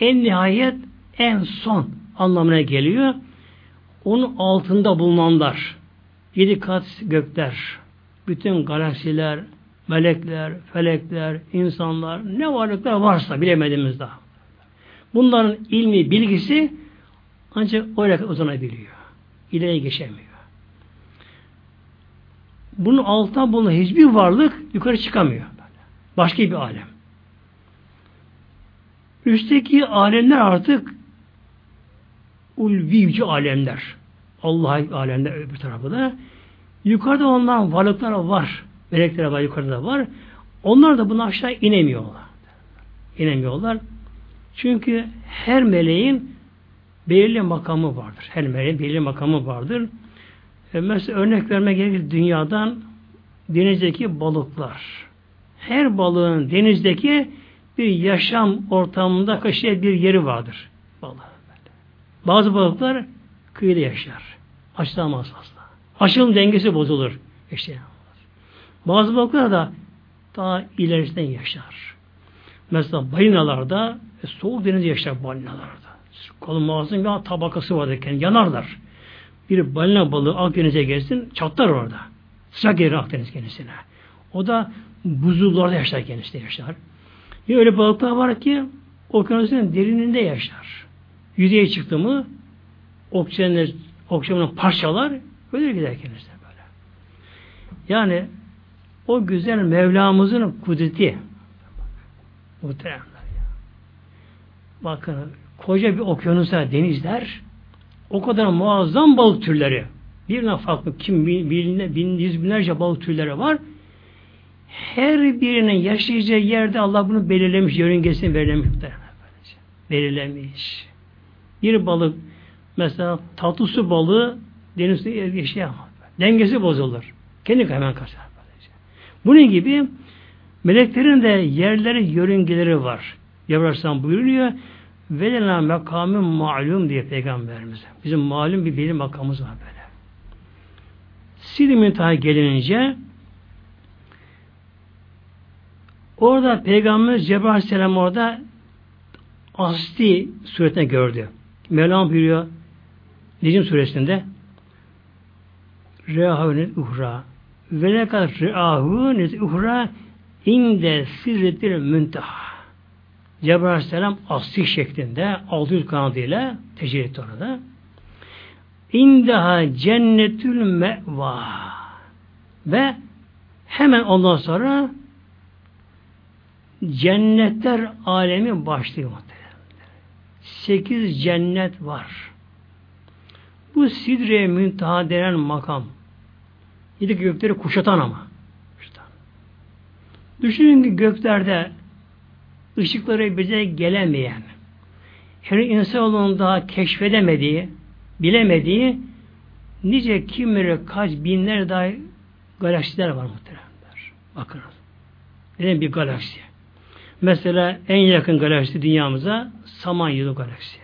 en nihayet en son anlamına geliyor. Onun altında bulunanlar, yedi kat gökler, bütün galaksiler, melekler, felekler, insanlar, ne varlıklar varsa bilemediğimiz daha. Bunların ilmi, bilgisi ancak oraya uzanabiliyor. İleri geçemiyor. Bunun altından bulunan hiçbir varlık yukarı çıkamıyor. Başka bir alem. Üstteki alemler artık ulvi yüce alemler. Allah alemde öbür tarafı da. Yukarıda onların varlıklar var. Melekler var yukarıda var. Onlar da bunu aşağı inemiyorlar. İnemiyorlar. Çünkü her meleğin belirli makamı vardır. Her meleğin belirli makamı vardır. E mesela örnek vermek gerekir dünyadan denizdeki balıklar. Her balığın denizdeki bir yaşam ortamında kaşıya bir yeri vardır. Balığı. Bazı balıklar kıyıda yaşar. Açılamaz asla. Açılım dengesi bozulur. Yaşayamaz. Bazı balıklar da daha ilerisinden yaşar. Mesela balinalarda e, soğuk deniz yaşar balinalarda. Kolun mağazının bir tabakası vardır. Yani yanarlar. Bir balina balığı Akdeniz'e gelsin çatlar orada. Sıcak gelir Akdeniz kendisine. O da buzullarda yaşar kendisi yaşar. Ya öyle balıklar var ki okyanusun derininde yaşar. Yüzeye çıktı mı oksijenler, oksijenin parçalar ölür gider kendisine böyle. Yani o güzel Mevlamızın kudreti muhteremler. Bakın koca bir okyanusa denizler o kadar muazzam balık türleri birine farklı kim bin, bin, yüz binlerce balık türleri var. Her birinin yaşayacağı yerde Allah bunu belirlemiş, yörüngesini belirlemiş. Belirlemiş. Bir balık mesela tatlı su balığı denizde yaşayamaz. Dengesi bozulur. Kendi hemen kaçar. Bunun gibi meleklerin de yerleri, yörüngeleri var. Yavrarsan buyuruyor velena makamı malum diye peygamberimiz. Bizim malum bir bilim makamımız var böyle. Sil müntaha gelinince orada peygamberimiz Cebrail Aleyhisselam orada asli suretine gördü. Mevlam buyuruyor Necim suresinde Rehavnet uhra ve ne kadar reahu net uhra inde sizretir münteha Cebrail Aleyhisselam asli şeklinde 600 kanadıyla tecelli etti orada. İndeha cennetül meva ve hemen ondan sonra cennetler alemi başlıyor. Sekiz cennet var. Bu sidre müntaha denen makam. Yedi gökleri kuşatan ama. Düşünün ki göklerde ışıkları bize gelemeyen, her insanoğlunun daha keşfedemediği, bilemediği nice kim kaç binler daha galaksiler var muhteremler. Bakınız. Neden bir galaksi? Mesela en yakın galaksi dünyamıza Samanyolu galaksi.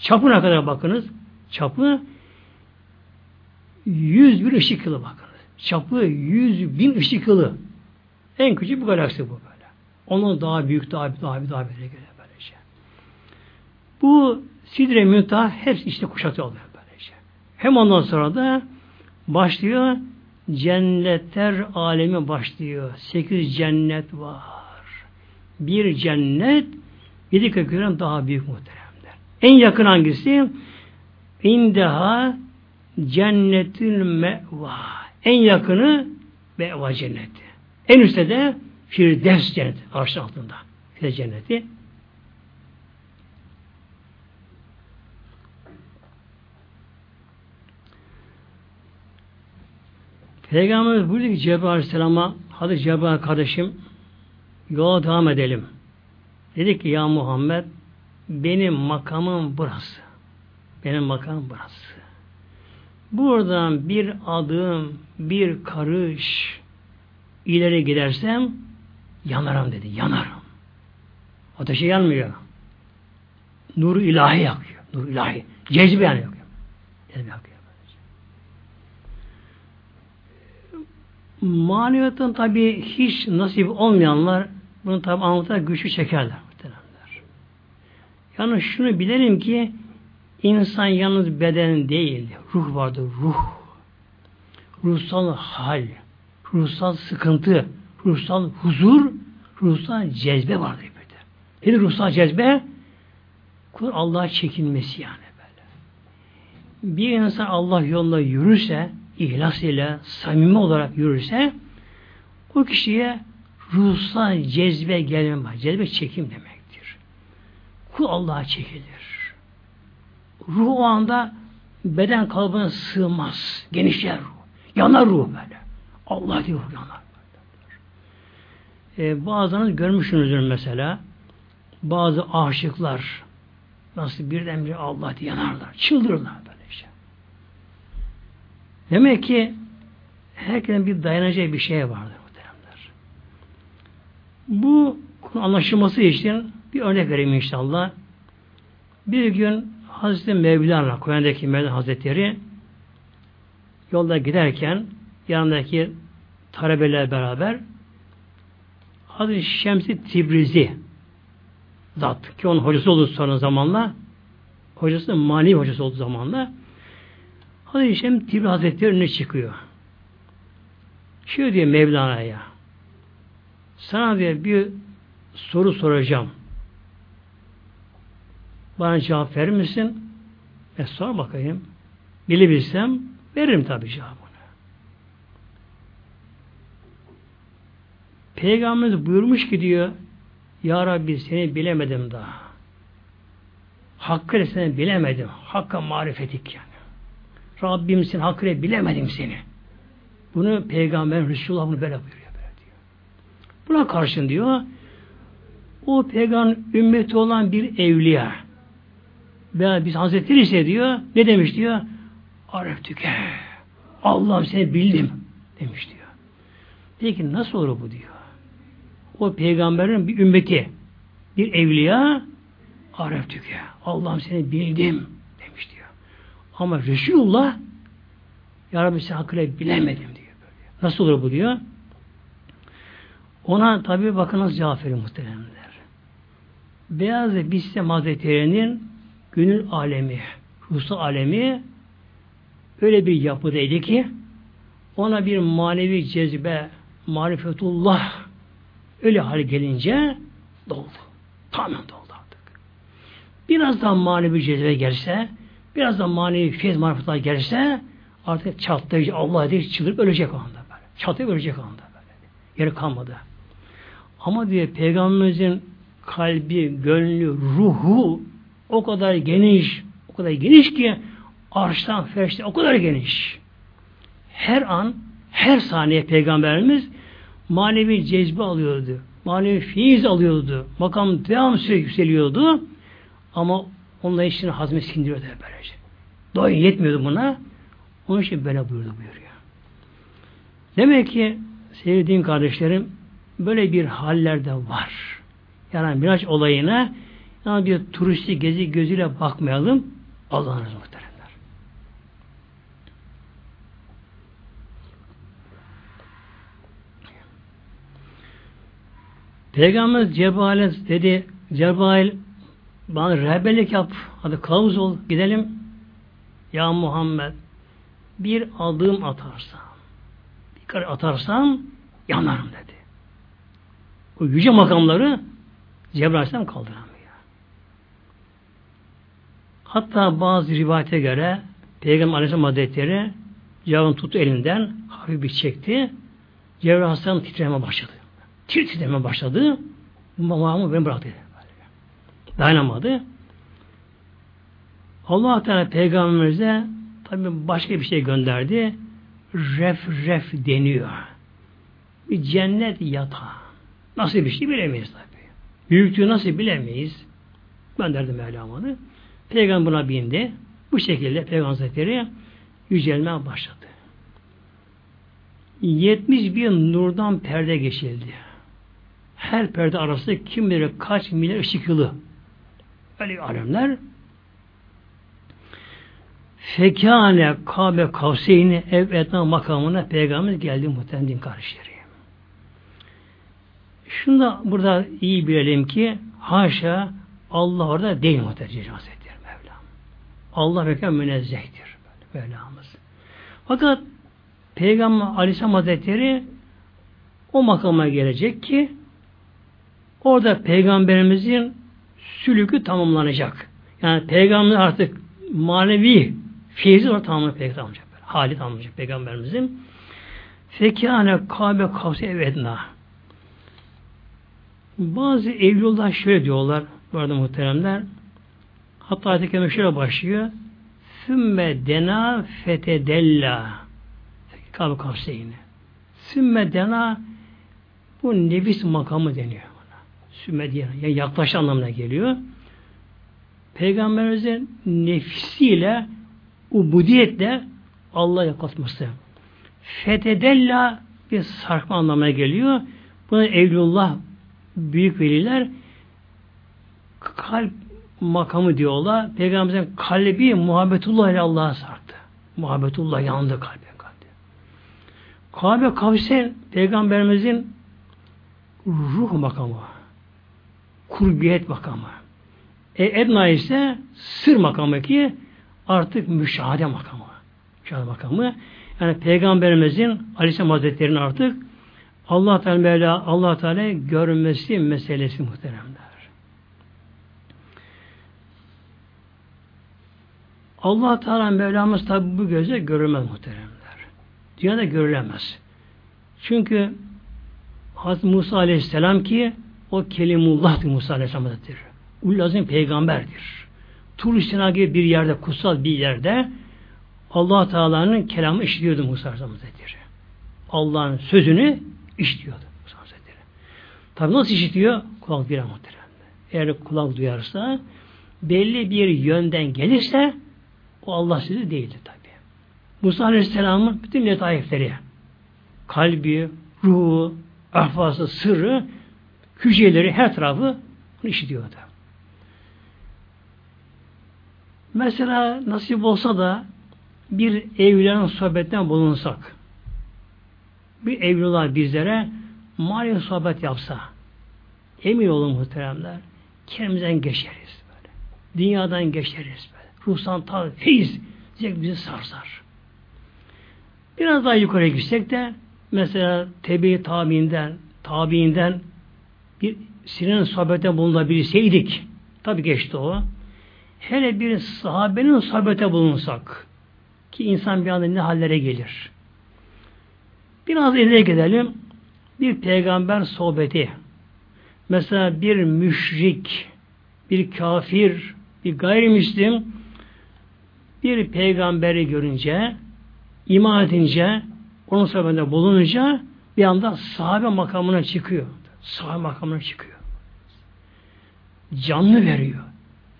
Çapına kadar bakınız. Çapı 100 bin ışık yılı bakınız. Çapı 100 bin ışık yılı. En küçük bir galaksi bu böyle. Onun daha büyük, daha büyük, daha büyük, daha büyük böyle böylece. Bu Sidre Müntaha hepsi işte kuşatıyor böylece. Hem ondan sonra da başlıyor cennetler alemi başlıyor. Sekiz cennet var. Bir cennet yedi kökünden daha büyük muhteremler. En yakın hangisi? İndeha cennetül meva. En yakını meva cenneti. En üstte de Firdevs cenneti. Arşın altında. Firdevs cenneti. Peygamberimiz buyurdu ki Cebrail Aleyhisselam'a hadi Cebrail kardeşim yola devam edelim. Dedi ki ya Muhammed benim makamım burası. Benim makamım burası. Buradan bir adım, bir karış ileri gidersem yanarım dedi. Yanarım. Ateşe yanmıyor. Nur ilahi yakıyor. Nur ilahi. Cezbe yani yakıyor. Cezbe yakıyor. Maneviyatın tabi hiç nasip olmayanlar bunu tabi anlatır güçlü çekerler. Muhtemelenler. Yani şunu bilelim ki insan yalnız beden değil, ruh vardır, ruh. Ruhsal hal, ruhsal sıkıntı, ruhsal huzur, ruhsal cezbe vardır böyle. Nedir ruhsal cezbe? Kul Allah'a çekinmesi yani böyle. Bir insan Allah yolunda yürürse, ihlas ile, samimi olarak yürürse, o kişiye ruhsal cezbe gelme var. Cezbe çekim demektir. Kul Allah'a çekilir. Ruh o anda beden kalbine sığmaz. Genişler ruh. Yanar ruh böyle. Allah diyor yanar. Ee, bazılarınız görmüşsünüzdür mesela. Bazı aşıklar nasıl birdenbire Allah diye yanarlar. Çıldırırlar böyle şey. Demek ki herkesin bir dayanacağı bir şey vardır muhteremler. Bu anlaşılması için bir örnek vereyim inşallah. Bir gün Hazreti Mevlana, Kur'an'daki Mevlana Hazretleri yolda giderken yanındaki talebeler beraber Hazreti Şemsi Tibrizi zat ki onun hocası oldu sonra zamanla hocası manevi hocası olduğu zamanla Hazreti Şemsi Tibrizi Hazretleri önüne çıkıyor. Şöyle diyor Mevlana'ya sana diye bir soru soracağım. Bana cevap verir misin? E sor bakayım. Bilebilsem veririm tabi cevabını. Peygamberimiz buyurmuş ki diyor Ya Rabbi seni bilemedim daha. Hakkıyla seni bilemedim. Hakka marifetik yani. Rabbim seni hakkıyla bilemedim seni. Bunu Peygamber Resulullah bunu böyle buyuruyor. Böyle diyor. Buna karşın diyor o peygamber ümmeti olan bir evliya veya biz Hazretleri ise diyor ne demiş diyor Areftıke Allah'ım seni bildim demiş diyor. Peki nasıl olur bu diyor. O peygamberin bir ümmeti bir evliya Areftıke Allah'ım seni bildim demiş diyor. Ama Resulullah Ya Rabbi seni hakkıyla bilemedim diyor. Böyle. Nasıl olur bu diyor. Ona tabi bakınız cevap verin muhteremler. Beyaz Bistem Hazretleri'nin gönül alemi, ruhsal alemi öyle bir yapıdaydı ki ona bir manevi cezbe, marifetullah öyle hal gelince doldu. Tamamen doldu artık. Biraz daha manevi cezbe gelse, biraz da manevi fiyat marifetullah gelse artık çatlayıcı Allah diye çıldırıp ölecek o anda böyle. Çatlayıp ölecek o anda böyle. Yeri kalmadı. Ama diye Peygamberimizin kalbi, gönlü, ruhu o kadar geniş, o kadar geniş ki arştan ferşte o kadar geniş. Her an, her saniye Peygamberimiz manevi cezbe alıyordu. Manevi fiiz alıyordu. Makam devam sürekli yükseliyordu. Ama onunla işini hazme sindiriyordu böylece. Doyun yetmiyordu buna. Onun için böyle buyurdu buyuruyor. Demek ki sevdiğim kardeşlerim böyle bir hallerde var. Yani Miraç olayına yani bir turisti gezi gözüyle bakmayalım. Allah'ın muhteremler. Peygamber Cebrail'e dedi Cebrail bana rehberlik yap. Hadi kılavuz ol. Gidelim. Ya Muhammed bir adım atarsam bir kare atarsam yanarım dedi. O yüce makamları Cebrail Aleyhisselam kaldıramıyor. Hatta bazı rivayete göre Peygamber Aleyhisselam Hazretleri Cebrail'in tuttu elinden hafif bir çekti. Cebrail Aleyhisselam titreme başladı. Tir titreme başladı. Mamamı beni bıraktı. Dayanamadı. Allah Teala peygamberimize tabi başka bir şey gönderdi. Ref ref deniyor. Bir cennet yatağı. Nasıl bir şey bilemeyiz tabi. Büyüklüğü nasıl bilemeyiz. Gönderdi Mevlama'nı. Peygamber buna bindi. Bu şekilde Peygamber Hazretleri yücelmeye başladı. 70 bin nurdan perde geçildi. Her perde arası kim bilir kaç milyar ışık yılı. Öyle alemler. Fekâne Kabe Kavseyni ev etna makamına peygamber geldi muhtemelen din kardeşleri. Şunu da burada iyi bilelim ki haşa Allah orada değil muhtemelen Hazretleri. Allah mekan münezzehtir. Mevlamız. Fakat Peygamber Aleyhisselam Hazretleri o makama gelecek ki orada peygamberimizin sülükü tamamlanacak. Yani peygamber artık manevi feyzi var tamamlanacak peygamber. Hali tamamlanacak peygamberimizin. Fekâne kâbe kavsi evedna. Bazı evliyullah şöyle diyorlar bu arada muhteremler. Hatta ayet şöyle başlıyor. Sümme dena fetedella. Kâbe kavseyni. Sümme dena bu nefis makamı deniyor. Sümme diye yani yaklaş anlamına geliyor. Peygamberimizin nefsiyle ubudiyetle Allah'a yaklaşması. Fetedella bir sarkma anlamına geliyor. Buna Evlullah büyük veliler kalp makamı diyorlar. Peygamberimizin kalbi muhabbetullah ile Allah'a sarktı. Muhabbetullah yandı kalbi. Kabe Kavsen Peygamberimizin ruh makamı. Kurbiyet makamı. E, Edna ise sır makamı ki artık müşahede makamı. Müşahede makamı. Yani Peygamberimizin Aleyhisselam Hazretleri'nin artık Allah Teala Allah Teala görmesi meselesi muhteremler. Allah Teala Mevlamız tabi bu göze görülmez muhteremler. Dünyada görülemez. Çünkü Hazreti Musa Aleyhisselam ki o Kelimullah Musa Aleyhisselam Hazretleri. Ulazim peygamberdir. Tur Sina gibi bir yerde, kutsal bir yerde Allah Teala'nın kelamı işliyordu Musa Aleyhisselam. Allah'ın sözünü işliyordu Musa Hazretleri. Tabi nasıl işitiyor? Kulak duyar muhtemelen. Eğer kulak duyarsa belli bir yönden gelirse o Allah sözü değildir tabi. Musa Aleyhisselam'ın bütün letaifleri kalbi, ruhu, ahvası, sırrı, hücreleri, her tarafı bunu işitiyordu. Mesela nasip olsa da bir evlilerin sohbetten bulunsak, bir evliler bizlere mali sohbet yapsa, emin olun muhteremler, kendimizden geçeriz böyle. Dünyadan geçeriz böyle. Ruhsan tal, feyiz, bizi sarsar. Biraz daha yukarı gitsek de mesela tebi tabiinden, tabiinden bir sinin sohbete bulunabilseydik, tabi geçti o. Hele bir sahabenin sohbete bulunsak ki insan bir anda ne hallere gelir. Biraz ileri gidelim. Bir peygamber sohbeti. Mesela bir müşrik, bir kafir, bir gayrimüslim bir peygamberi görünce, iman edince, onun sohbetinde bulununca bir anda sahabe makamına çıkıyor. Sahabe makamına çıkıyor. Canlı veriyor.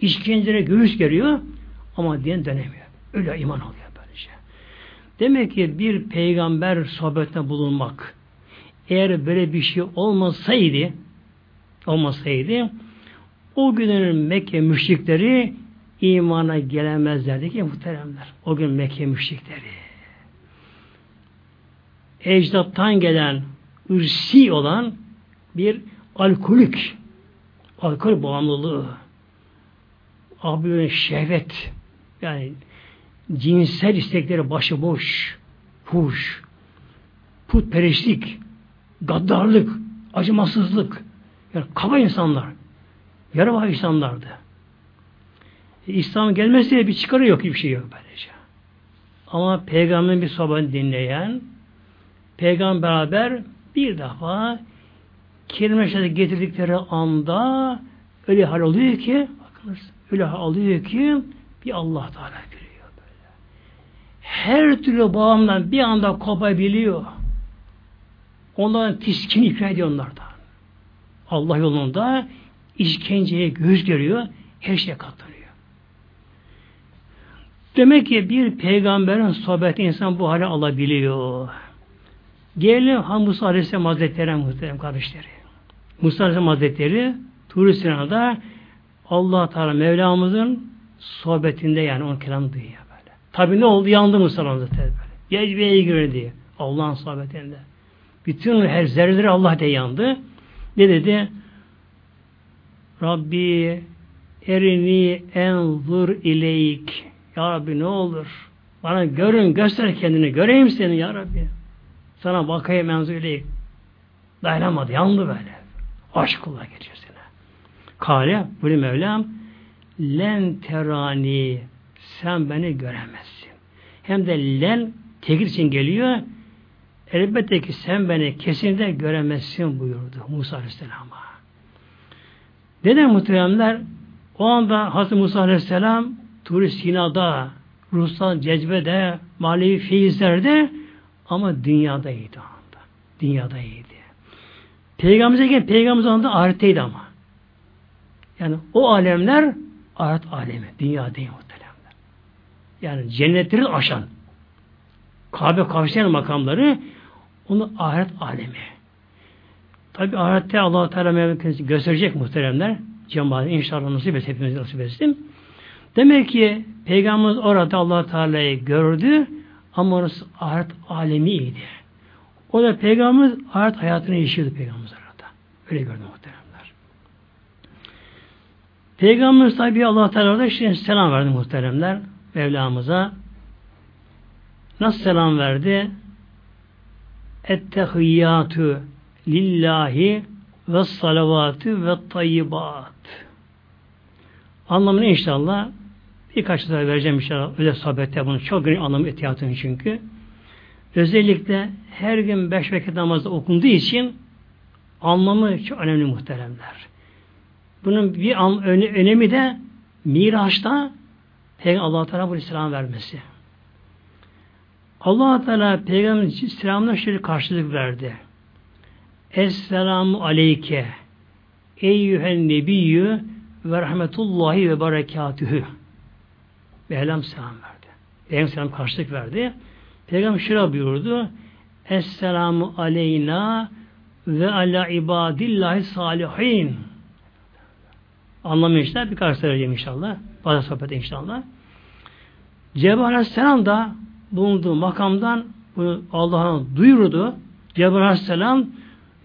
İşkencelere göğüs geriyor ama din dönemiyor. Öyle iman oluyor böylece. Demek ki bir peygamber sohbetine bulunmak eğer böyle bir şey olmasaydı olmasaydı o günün Mekke müşrikleri imana gelemezlerdi ki muhteremler. O gün Mekke müşrikleri. Ecdattan gelen ırsi olan bir alkolik alkol bağımlılığı abi şehvet yani cinsel istekleri başıboş fuş putperestlik gaddarlık acımasızlık yani kaba insanlar yarı insanlardı. İslam gelmesi bir çıkarı yok, bir şey yok böylece. Ama peygamberin bir sohbetini dinleyen peygamber beraber bir defa kelime getirdikleri anda öyle hal oluyor ki bakınız öyle hal oluyor ki bir Allah Teala görüyor böyle. Her türlü bağımdan bir anda kopabiliyor. Onların tiskin ikna ediyor onlardan. Allah yolunda işkenceye göz görüyor, her şeye katlanıyor. Demek ki bir peygamberin sohbeti insan bu hale alabiliyor. Gelelim Musa Aleyhisselam Hazretleri muhterem kardeşleri. Musa Aleyhisselam Hazretleri Tur-i Allah Teala Mevlamızın sohbetinde yani onun kelamı duyuyor böyle. Tabi ne oldu? Yandı Musa Hazretleri böyle. Gecbeye girdi Allah'ın sohbetinde. Bütün her zerreleri Allah de yandı. Ne dedi? Rabbi erini enzur ileyk. Ya Rabbi ne olur? Bana görün, göster kendini. Göreyim seni ya Rabbi. Sana bakayım enzur ileyk. Dayanamadı. Yandı böyle. Aşk kula geçiyor. Kale bunu Mevlam len terani sen beni göremezsin. Hem de len tekir için geliyor. Elbette ki sen beni kesinlikle göremezsin buyurdu Musa Aleyhisselam'a. Neden muhteremler? O anda Hazreti Musa Aleyhisselam Turi Sina'da, ruhsal cezbede, manevi feyizlerde ama dünyadaydı o anda. Dünyadaydı. Peygamberimize Peygamberimiz anda ahiretteydi ama. Yani o alemler ahiret alemi. Dünya değil muhteremler. Yani cennetleri aşan Kabe kavşayan makamları onu ahiret alemi. Tabi ahirette allah Teala gösterecek muhteremler. Cemaat inşallah nasip etsin, hepimiz nasip etsin. Demek ki Peygamberimiz orada allah Teala'yı gördü ama orası ahiret alemiydi. O da Peygamberimiz ahiret hayatını yaşıyordu Peygamberimiz orada. Öyle gördü muhteremler. Peygamberimiz tabi allah Teala orada işte selam verdi muhteremler. Mevlamıza. Nasıl selam verdi? Ettehiyyatü lillahi ve salavatü ve tayyibat. Anlamını inşallah birkaç daha vereceğim inşallah. Öyle sohbette bunu çok geniş anlamı etiyatın çünkü. Özellikle her gün beş vakit namazda okunduğu için anlamı çok önemli muhteremler. Bunun bir an, önemi de Miraç'ta Peygamber Allah Teala bu selam vermesi. Allah Teala Peygamber selamına şöyle karşılık verdi. Esselamu aleyke eyyühen nebiyyü ve rahmetullahi ve berekatühü. Mevlam selam verdi. Peygamber selam karşılık verdi. Peygamber şöyle buyurdu. Esselamu aleyna ve ala ibadillahi salihin. Anlamı işte birkaç söyleyeceğim inşallah. Bazı sohbet inşallah. Cebrail Aleyhisselam da bulunduğu makamdan bunu Allah'ın duyurdu. Cebrail Aleyhisselam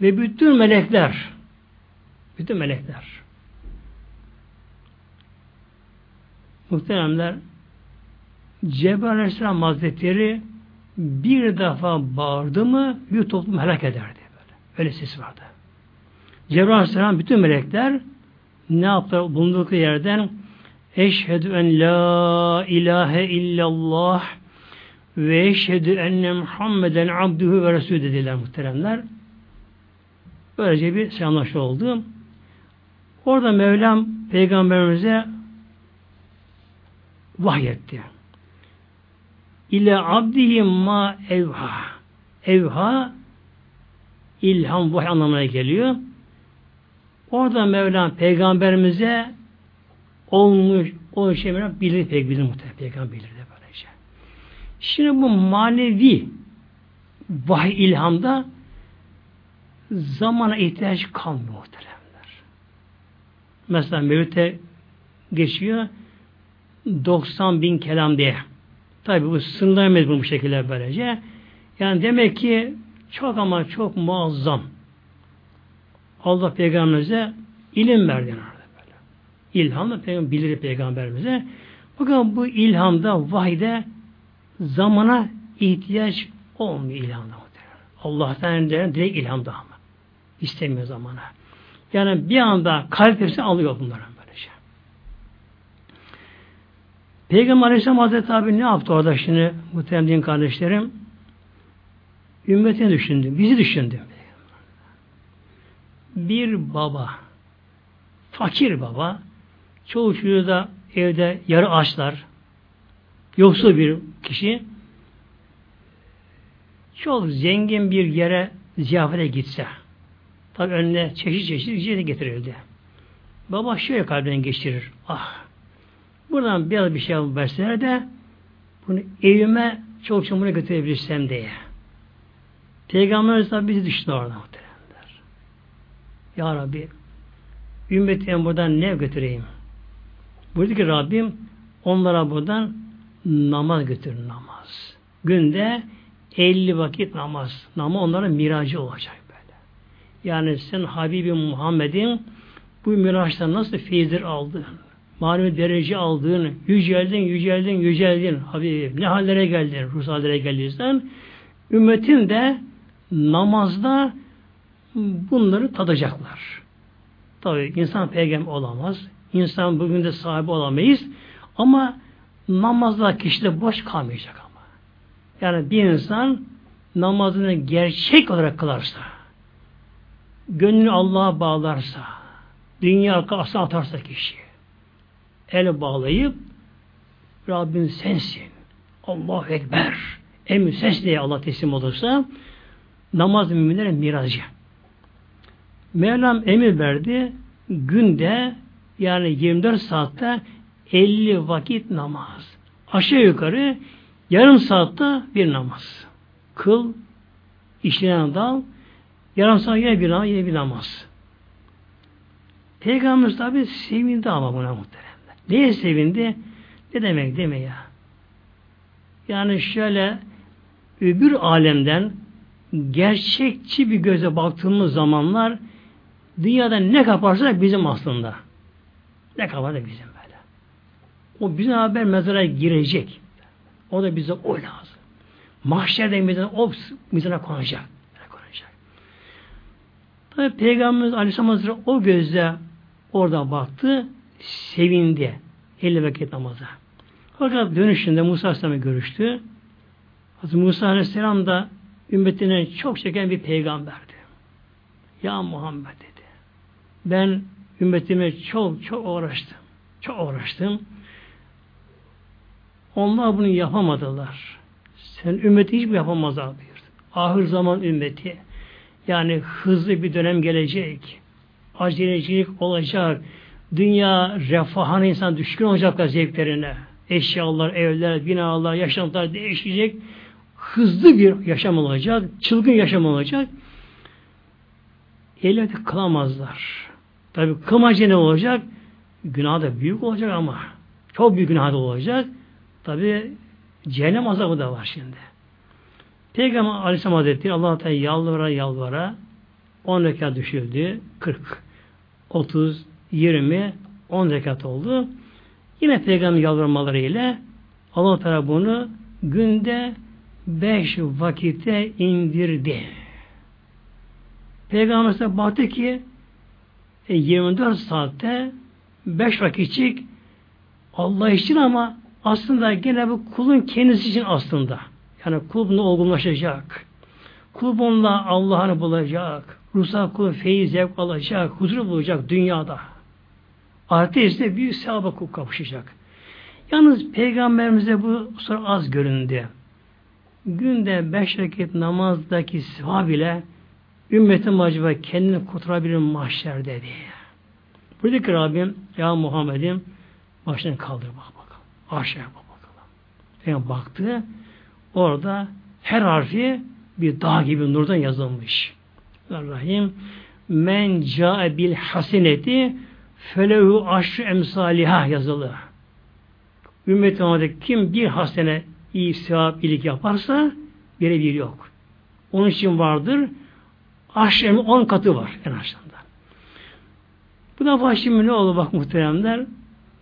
ve bütün melekler bütün melekler muhteremler Cebrail Aleyhisselam Hazretleri bir defa bağırdı mı bir toplum helak ederdi. Böyle. Öyle ses vardı. Cebrail Aleyhisselam bütün melekler ne yaptılar bulundukları yerden Eşhedü en la ilahe illallah ve eşhedü enne Muhammeden abdühü ve resulü dediler muhteremler. Böylece bir selamlaşma oldu. Orada Mevlam peygamberimize vahyetti. İle abdihi ma evha. Evha ilham vahiy anlamına geliyor. Orada Mevlam peygamberimize olmuş o şey Mevlam bilir pek bilir muhtemelen peygamber bilir de böyle şey. Şimdi bu manevi vahiy ilhamda zamana ihtiyaç kalmıyor muhteremler. Mesela Mevlüt'e geçiyor 90 bin kelam diye. Tabi bu sınırlayamayız bu şekilde böylece. Yani demek ki çok ama çok muazzam. Allah peygamberimize ilim verdi böyle. İlhamla peygamber bilir peygamberimize. Bakın bu ilhamda vahide zamana ihtiyaç olmuyor ilhamda. Allah'tan direkt ilhamda ama. İstemiyor zamana. Yani bir anda kalp hepsi alıyor bunların böylece. Şey. Peygamber Aleyhisselam Hazreti abi ne yaptı orada şimdi muhtemelen din kardeşlerim? Ümmetini düşündü. Bizi düşündü. Bir baba fakir baba çoğu çocuğu da evde yarı açlar yoksul bir kişi çok zengin bir yere ziyafete gitse Tabi önüne çeşit çeşit yiyecek getirildi. Baba şöyle kalbinden geçirir. Ah! Buradan biraz bir şey verseler de bunu evime çok çamura götürebilirsem diye. Peygamberimiz tabi bizi düşündü orada muhteremler. Ya Rabbi ümmetime buradan ne götüreyim? Buyurdu ki Rabbim onlara buradan namaz götür namaz. Günde 50 vakit namaz. Namaz onlara miracı olacak. Yani sen Habibi Muhammed'in bu miraçta nasıl feyizler aldın, manevi derece aldığın, yüceldin, yüceldin, yüceldin, Habibim ne hallere geldin, ruhsallere geldiysen, ümmetin de namazda bunları tadacaklar. Tabi insan peygamber olamaz. İnsan bugün de sahibi olamayız. Ama namazda kişi de boş kalmayacak ama. Yani bir insan namazını gerçek olarak kılarsa, gönlünü Allah'a bağlarsa, dünya arkasına atarsa kişi, el bağlayıp Rabbin sensin, Allahu Ekber, en ses diye Allah teslim olursa, namaz müminlere miracı. Mevlam emir verdi, günde yani 24 saatte 50 vakit namaz. Aşağı yukarı yarım saatte bir namaz. Kıl, işleyen dal, yarım saat yine bir yine bir namaz. Peygamberimiz tabi sevindi ama buna muhteremler. Neye sevindi? Ne demek deme ya? Yani şöyle öbür alemden gerçekçi bir göze baktığımız zamanlar dünyada ne kaparsak bizim aslında. Ne kaparsak bizim böyle. O bize haber mezara girecek. O da bize o lazım. Mahşerde mizana, o mizana konacak. konacak. Tabi Peygamberimiz Aleyhisselam Hazretleri o gözle orada baktı, sevindi. 50 vakit namaza. Fakat dönüşünde Musa Aleyhisselam'la görüştü. Hazreti Musa Aleyhisselam da ümmetine çok çeken bir peygamberdi. Ya Muhammed dedi. Ben ümmetime çok çok uğraştım. Çok uğraştım. Onlar bunu yapamadılar. Sen ümmeti hiç mi yapamazlar buyurdu. Ahir zaman ümmeti. Yani hızlı bir dönem gelecek. Acelecilik olacak. Dünya refahına insan düşkün olacaklar zevklerine. Eşyalar, evler, binalar, yaşantılar değişecek. Hızlı bir yaşam olacak. Çılgın yaşam olacak. Elbette kılamazlar. Tabi kılmaca ne olacak? Günah da büyük olacak ama. Çok büyük günah da olacak. Tabi cehennem azabı da var şimdi. Peygamber Aleyhisselam Hazretleri Allah Teala yalvara yalvara 10 rekat düşürdü. 40, 30, 20, 10 rekat oldu. Yine peygamber yalvarmalarıyla Allah Teala bunu günde 5 vakite indirdi. Peygamber baktı ki 24 e, saatte 5 vakitçik Allah için ama aslında gene bu kulun kendisi için aslında. Yani kul bunu olgunlaşacak. Kul bununla Allah'ını bulacak. Ruhsal kul feyiz zevk alacak. Huzur bulacak dünyada. İse büyük sevaba kul kapışacak. Yalnız peygamberimize bu sonra az göründü. Günde beş vakit namazdaki sevap ile ümmetim acaba kendini kurtarabilir mahşer dedi. Burada ki Rabbim ya Muhammed'im başını kaldır bak bakalım. Aşağıya bak bakalım. Yani baktı orada her harfi bir dağ gibi nurdan yazılmış. Rahim men ca'e bil hasineti felehu aşru emsaliha yazılı. Ümmet Muhammed'e kim bir hasene iyi sevap iyilik yaparsa birebir yok. Onun için vardır aşırı on katı var en aşağıda. Bu da şimdi ne oldu bak muhteremler?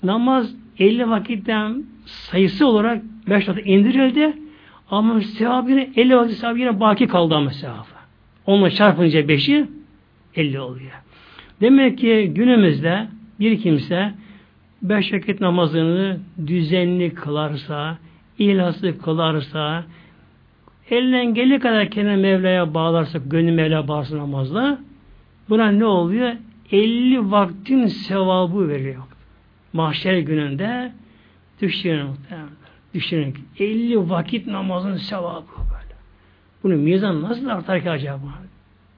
Namaz 50 vakitten sayısı olarak 5 vakit indirildi ama sevabı yine 50 vakit sevabı yine baki kaldı ama sevabı. Onunla çarpınca 5'i 50 oluyor. Demek ki günümüzde bir kimse beş vakit namazını düzenli kılarsa, ilhası kılarsa, elinden geldiği kadar kendini Mevla'ya bağlarsa, gönlü Mevla'ya bağlarsa namazla, buna ne oluyor? 50 vaktin sevabı veriyor. Mahşer gününde düşünün muhtemelen. Düşünün 50 vakit namazın sevabı böyle. Bunu mizan nasıl artar ki acaba?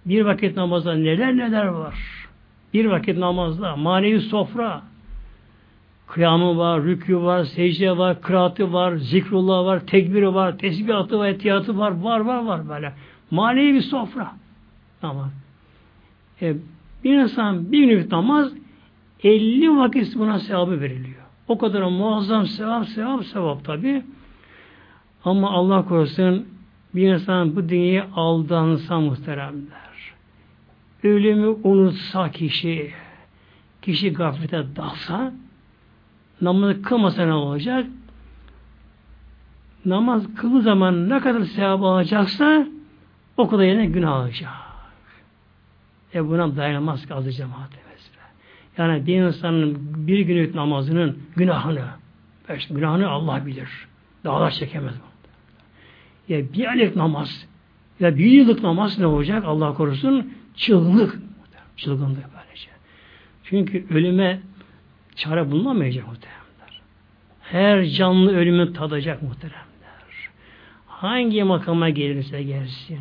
Bir vakit namazda neler neler var. Bir vakit namazda manevi sofra, kıyamı var, rükû var, secde var, kıraatı var, zikrullah var, tekbiri var, tesbihatı var, etiyatı var, var var var böyle. Manevi bir sofra. Ama e, bir insan bir günlük namaz 50 vakit buna sevabı veriliyor. O kadar muazzam sevap, sevap, sevap tabi. Ama Allah korusun bir insan bu dünyaya aldansa muhteremler. Ölümü unutsa kişi, kişi gaflete dalsa, namazı kılmasa ne olacak? Namaz kıldığı zaman ne kadar sevap alacaksa o kadar yerine günah alacak. E buna dayanamaz ki azı cemaatimiz. Yani bir insanın bir günlük namazının günahını, günahını Allah bilir. Dağlar çekemez. Ya bir aylık namaz, ya bir yıllık namaz ne olacak Allah korusun? Çılgınlık. Çılgınlık böylece. Çünkü ölüme çare bulunamayacak muhteremler. Her canlı ölümü tadacak muhteremler. Hangi makama gelirse gelsin,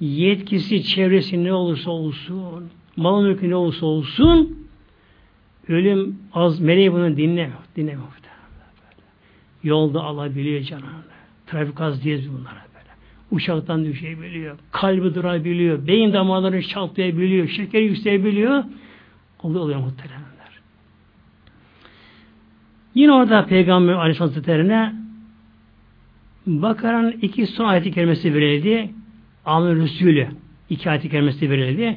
yetkisi, çevresi ne olursa olsun, mal mülkü ne olursa olsun, ölüm az, meleği bunu dinlemiyor. Dinlemiyor. Yolda alabiliyor canını. Trafik az diye bunlara. Uçaktan düşebiliyor. Kalbi durabiliyor. Beyin damarları çatlayabiliyor. Şeker yükselebiliyor. Oluyor, oluyor muhteremler. Yine orada Peygamber Aleyhisselam Hazretleri'ne Bakara'nın iki son ayeti kerimesi verildi. Amir Resulü iki ayeti kerimesi verildi.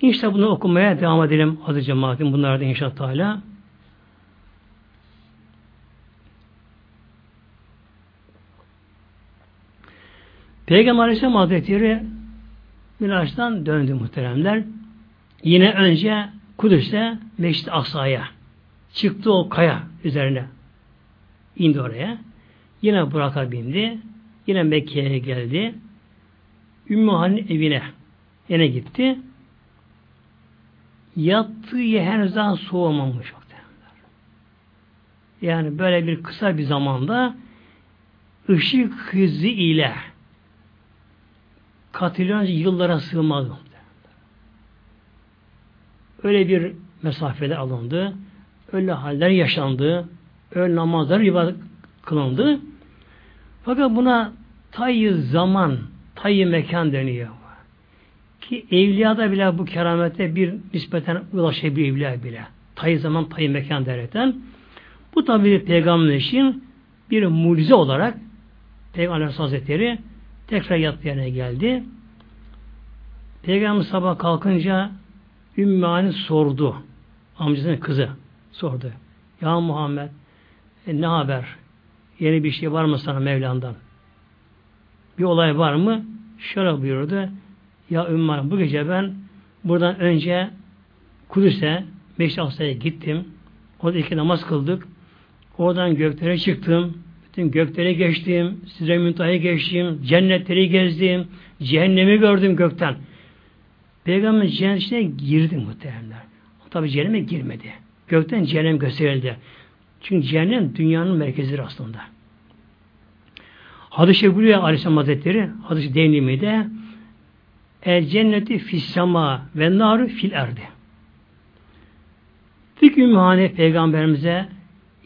İşte bunu okumaya devam edelim adı cemaatin bunlarda inşallah. Peygamber Aleyhisselam Hazretleri Miraç'tan döndü muhteremler. Yine önce Kudüs'te Meşrit Aksa'ya çıktı o kaya üzerine indi oraya. Yine Burak'a bindi. Yine Mekke'ye geldi. Ümmü Han'ın evine yine gitti. Yattığı yer henüz daha soğumamış. Yani böyle bir kısa bir zamanda ışık hızı ile katrilyonca yıllara sığmaz. Öyle bir mesafede alındı. Öyle haller yaşandı. Öyle namazlar ibadet kılındı. Fakat buna tayyi zaman, tayyi mekan deniyor. Ki evliyada bile bu keramete bir nispeten ulaşabiliyor evliya bile. Tayyi zaman, tayyi mekan derken. Bu tabi peygamber için bir mucize olarak Peygamber Hazretleri tekrar yattığı yerine geldi. Peygamber sabah kalkınca Ümmü sordu. Amcasının kızı sordu. Ya Muhammed e, ne haber? Yeni bir şey var mı sana Mevlam'dan? Bir olay var mı? Şöyle buyurdu. Ya Ümmü bu gece ben buradan önce Kudüs'e Meşri Aksa'ya gittim. Orada iki namaz kıldık. Oradan göklere çıktım. Bütün göklere geçtim. Size müntahaya geçtim. Cennetleri gezdim. Cehennemi gördüm gökten. Peygamber cennetine girdi muhteremler. Tabi cehenneme girmedi. Gökten cehennem gösterildi. Çünkü cehennem dünyanın merkezidir aslında. Hadis-i Şerif Aleyhisselam Hazretleri hadis-i denimi de El cenneti fissama ve naru fil erdi. Bir gün Mühane peygamberimize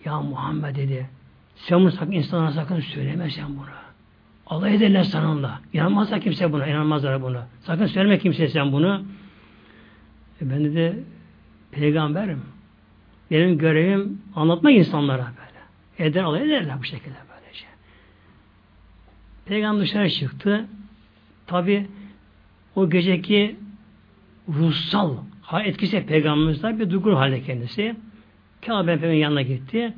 ya Muhammed dedi sen bunu sakın insanlara sakın söyleme sen bunu. Allah ederler sanınla. İnanmazsa kimse buna. inanmazlar buna. Sakın söyleme kimse sen bunu. E ben de peygamberim. Benim görevim anlatmak insanlara böyle. Eder alay ederler bu şekilde böylece. Peygamber dışarı çıktı. Tabi o geceki ruhsal etkisi peygamberimizden bir durgun halde kendisi. Kabe yanına gitti.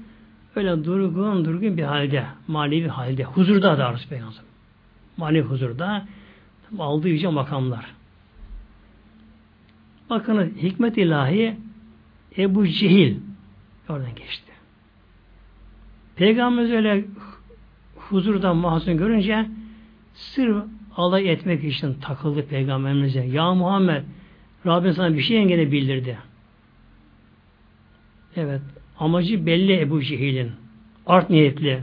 Öyle durgun durgun bir halde, manevi halde, huzurda da arası peygamber. Manevi huzurda aldığı yüce makamlar. Bakın hikmet ilahi Ebu Cehil oradan geçti. Peygamberimiz öyle huzurda mahzun görünce sırf alay etmek için takıldı peygamberimize. Ya Muhammed Rabbin sana bir şey engene bildirdi. Evet. Amacı belli Ebu Cehil'in. Art niyetli.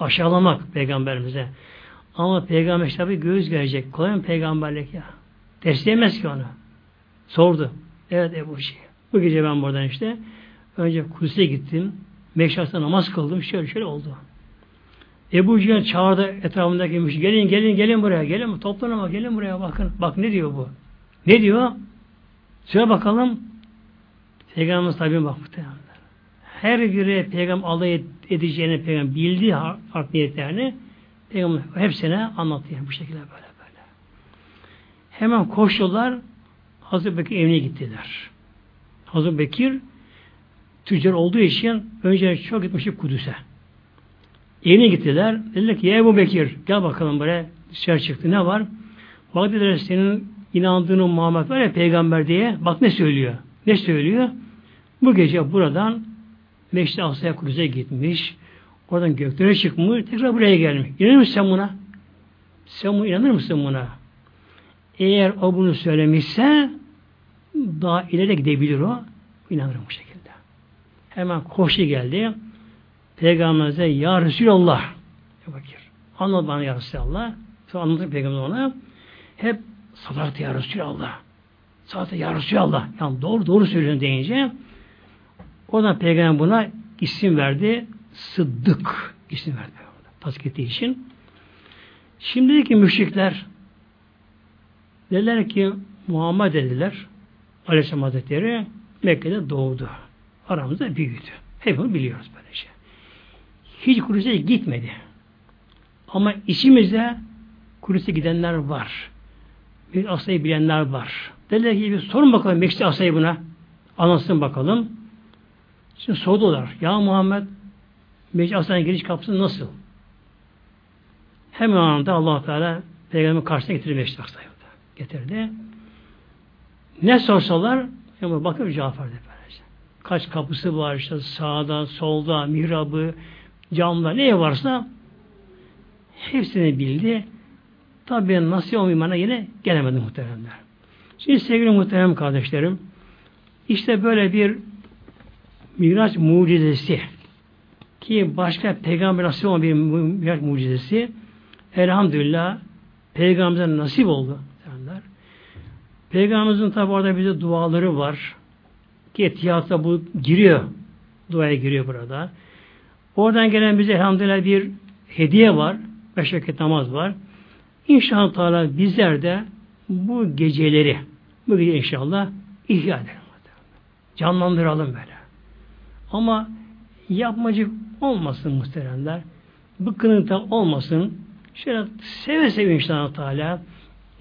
Aşağılamak peygamberimize. Ama peygamber tabi göz gelecek. Kolay mı peygamberlik ya? Dersleyemez ki onu. Sordu. Evet Ebu Cehil. Bu gece ben buradan işte önce Kudüs'e gittim. Meşras'ta namaz kıldım. Şöyle şöyle oldu. Ebu Cehil çağırdı etrafındaki müşrik. Gelin gelin gelin buraya. Gelin toplanın ama gelin buraya bakın. Bak ne diyor bu? Ne diyor? Söyle bakalım. Peygamberimiz tabi bak muhtemelen. Her biri peygamber alay edeceğini peygamber bildiği art niyetlerini peygamber hepsine anlatıyor bu şekilde böyle böyle. Hemen koştular Hazreti Bekir evine gittiler. Hazreti Bekir tüccar olduğu için önce çok gitmişti Kudüs'e. Evine gittiler. Dediler ki ya Ebu Bekir gel bakalım buraya dışarı çıktı. Ne var? Bak dediler senin inandığını Muhammed var ya peygamber diye bak ne söylüyor. Ne söylüyor? Bu gece buradan Meşri Asya'ya kuzeye gitmiş. Oradan göklere çıkmış. Tekrar buraya gelmiş. İnanır mısın sen buna? Sen buna inanır mısın buna? Eğer o bunu söylemişse daha ileri gidebilir o. İnanırım bu şekilde. Hemen koşu geldi. Peygamberimize Ya Resulallah bakır. Anlat bana Ya Resulallah. Sonra anlatır Peygamber ona. Hep salat Ya Resulallah. Salat Ya Resulallah. Yani doğru doğru söylüyorsun deyince oradan Peygamber buna isim verdi. Sıddık isim verdi. Tasdik için. Şimdiki müşrikler dediler ki Muhammed dediler Aleyhisselam Hazretleri Mekke'de doğdu. Aramızda büyüdü. Hepimiz biliyoruz böyle şey. Hiç Kudüs'e gitmedi. Ama içimizde Kudüs'e gidenler var. Bir asayı bilenler var. Dediler ki bir sorun bakalım Mekşi asayı buna. Anlatsın bakalım. Şimdi sordular. Ya Muhammed Mekşi asayın giriş kapısı nasıl? Hemen anda allah Teala Peygamber karşısına getirdi Mekşi asayı. Getirdi. Ne sorsalar ama bakın cevap verdi. Kaç kapısı var işte sağda, solda, mihrabı, camda ne varsa hepsini bildi. Tabi nasıl o imana yine gelemedi muhteremler. Şimdi sevgili muhterem kardeşlerim, işte böyle bir Miraç mucizesi ki başka peygamber nasip olan bir Miraç mucizesi elhamdülillah peygamberimize nasip oldu. Derler. Peygamberimizin tabi orada bize duaları var. Ki etiyatta bu giriyor. Duaya giriyor burada. Oradan gelen bize elhamdülillah bir hediye var. Beş vakit namaz var. İnşallah Teala bizler de bu geceleri bu gece inşallah ihya edelim. Canlandıralım böyle. Ama yapmacık olmasın muhteremler. Bıkkınlıkta olmasın. Şöyle seve seve inşallah Teala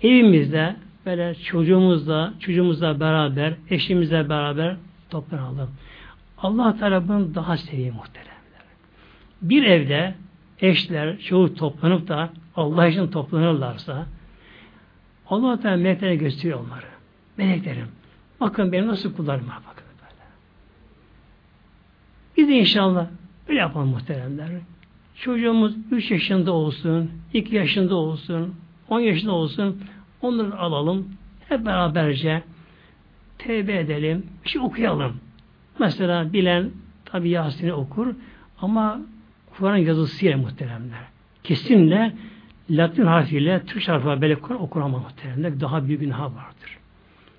evimizde böyle çocuğumuzla, çocuğumuzla beraber, eşimizle beraber toplanalım. Allah Teala bunu daha seviyor muhteremler. Bir evde eşler, çoğu toplanıp da Allah için toplanırlarsa Allah Teala meleklere gösteriyor onları. Meleklerim. Bakın benim nasıl kullarım var. Biz inşallah öyle yapalım muhteremler. Çocuğumuz 3 yaşında olsun, 2 yaşında olsun, 10 yaşında olsun onları alalım. Hep beraberce tevbe edelim. Bir şey okuyalım. Mesela bilen tabi Yasin'i okur ama Kur'an yazısıyla muhteremler. Kesinle Latin harfiyle Türk harfiyle böyle Kur'an okunama muhteremler. Daha büyük günah vardır.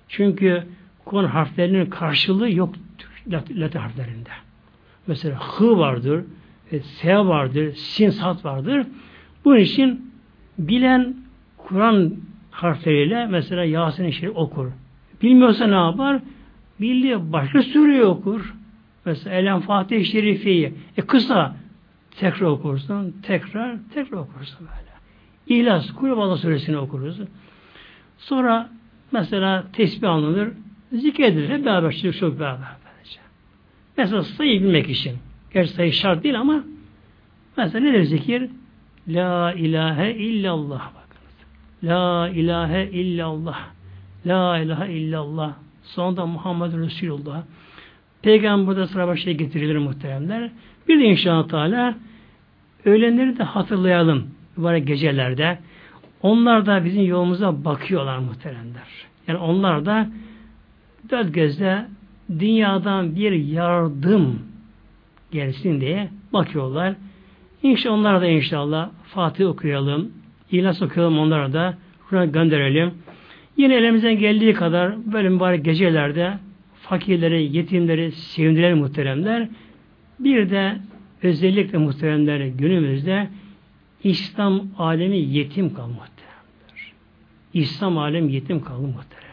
Çünkü Kur'an harflerinin karşılığı yok Latin harflerinde. Mesela H vardır, e, S vardır, Sin, Sat vardır. Bunun için bilen Kur'an harfleriyle mesela Yasin-i Şerif okur. Bilmiyorsa ne yapar? Bildiği başka sureyi okur. Mesela Elem Fatih-i Şerife'yi. E kısa tekrar okursun, tekrar, tekrar okursun böyle. İhlas, Kulüballah suresini okuruz. Sonra mesela tesbih alınır, zikredilir. Hep beraber, çocuk çok beraber. Mesela sayı bilmek için. Gerçi sayı şart değil ama mesela nedir zikir? La ilahe illallah bakınız. La ilahe illallah. La ilahe illallah. Sonunda Muhammed Resulullah. Peygamber burada sıra başına getirilir muhteremler. Bir de inşallah Teala öğlenleri de hatırlayalım var gecelerde. Onlar da bizim yolumuza bakıyorlar muhteremler. Yani onlar da dört gözle dünyadan bir yardım gelsin diye bakıyorlar. İnşallah onlar da inşallah Fatih okuyalım, İhlas okuyalım onlara da Kur'an gönderelim. Yine elimizden geldiği kadar böyle mübarek gecelerde fakirleri, yetimleri sevindirelim muhteremler. Bir de özellikle muhteremler günümüzde İslam alemi yetim kalmaktadır. İslam alemi yetim kaldı muhteremler.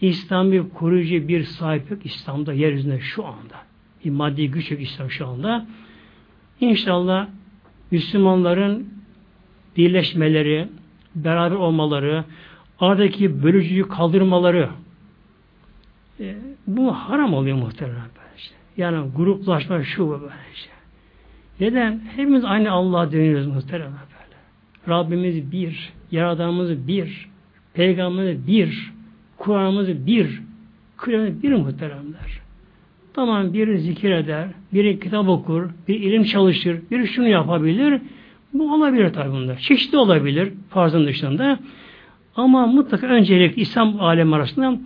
İslam bir koruyucu bir sahip yok İslam'da yeryüzünde şu anda. Bir maddi güç yok İslam şu anda. İnşallah Müslümanların birleşmeleri, beraber olmaları, aradaki bölücüyü kaldırmaları e, bu haram oluyor muhtemelen böylece. Yani gruplaşma şu böylece. Neden? Hepimiz aynı Allah'a dönüyoruz muhtemelen böyle. Rabbimiz bir, Yaradanımız bir, Peygamberimiz bir, Kur'an'ımız bir, Kur'an'ımız bir muhteremler. Tamam biri zikir eder, biri kitap okur, bir ilim çalışır, biri şunu yapabilir. Bu olabilir tabi bunda. Çeşitli olabilir farzın dışında. Ama mutlaka öncelikle İslam alemi arasında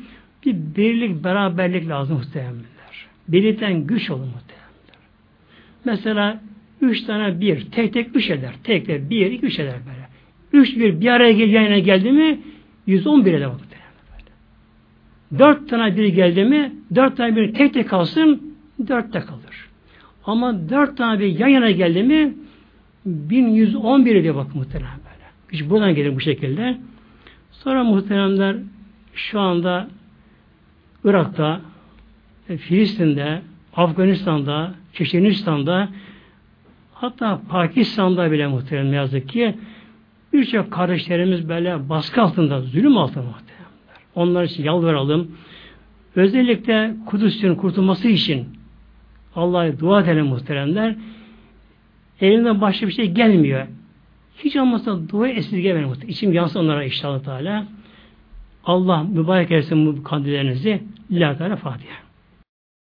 bir birlik, beraberlik lazım muhtemelenler. Birlikten güç olur muhtemelenler. Mesela üç tane bir, tek tek üç eder. Tek tek bir, iki, üç eder böyle. Üç bir bir araya gel, geldi mi 111 eder. Dört tane biri geldi mi dört tane biri tek tek kalsın dörtte kalır. Ama dört tane bir yan yana geldi mi 1111 diye bak muhtemelen böyle. Güç buradan gelir bu şekilde. Sonra muhteremler şu anda Irak'ta, e, Filistin'de, Afganistan'da, Çeçenistan'da hatta Pakistan'da bile muhterem yazık ki birçok kardeşlerimiz böyle baskı altında, zulüm altında muhteremler. Onlar için yalvaralım. Özellikle Kudüs'ün kurtulması için Allah'a dua edelim muhteremler. Elimden başka bir şey gelmiyor. Hiç olmazsa dua esirgemeyin. İçim yansın onlara inşallah Teala. Allah mübarek etsin bu kandillerinizi. Lillahi Teala Fatiha.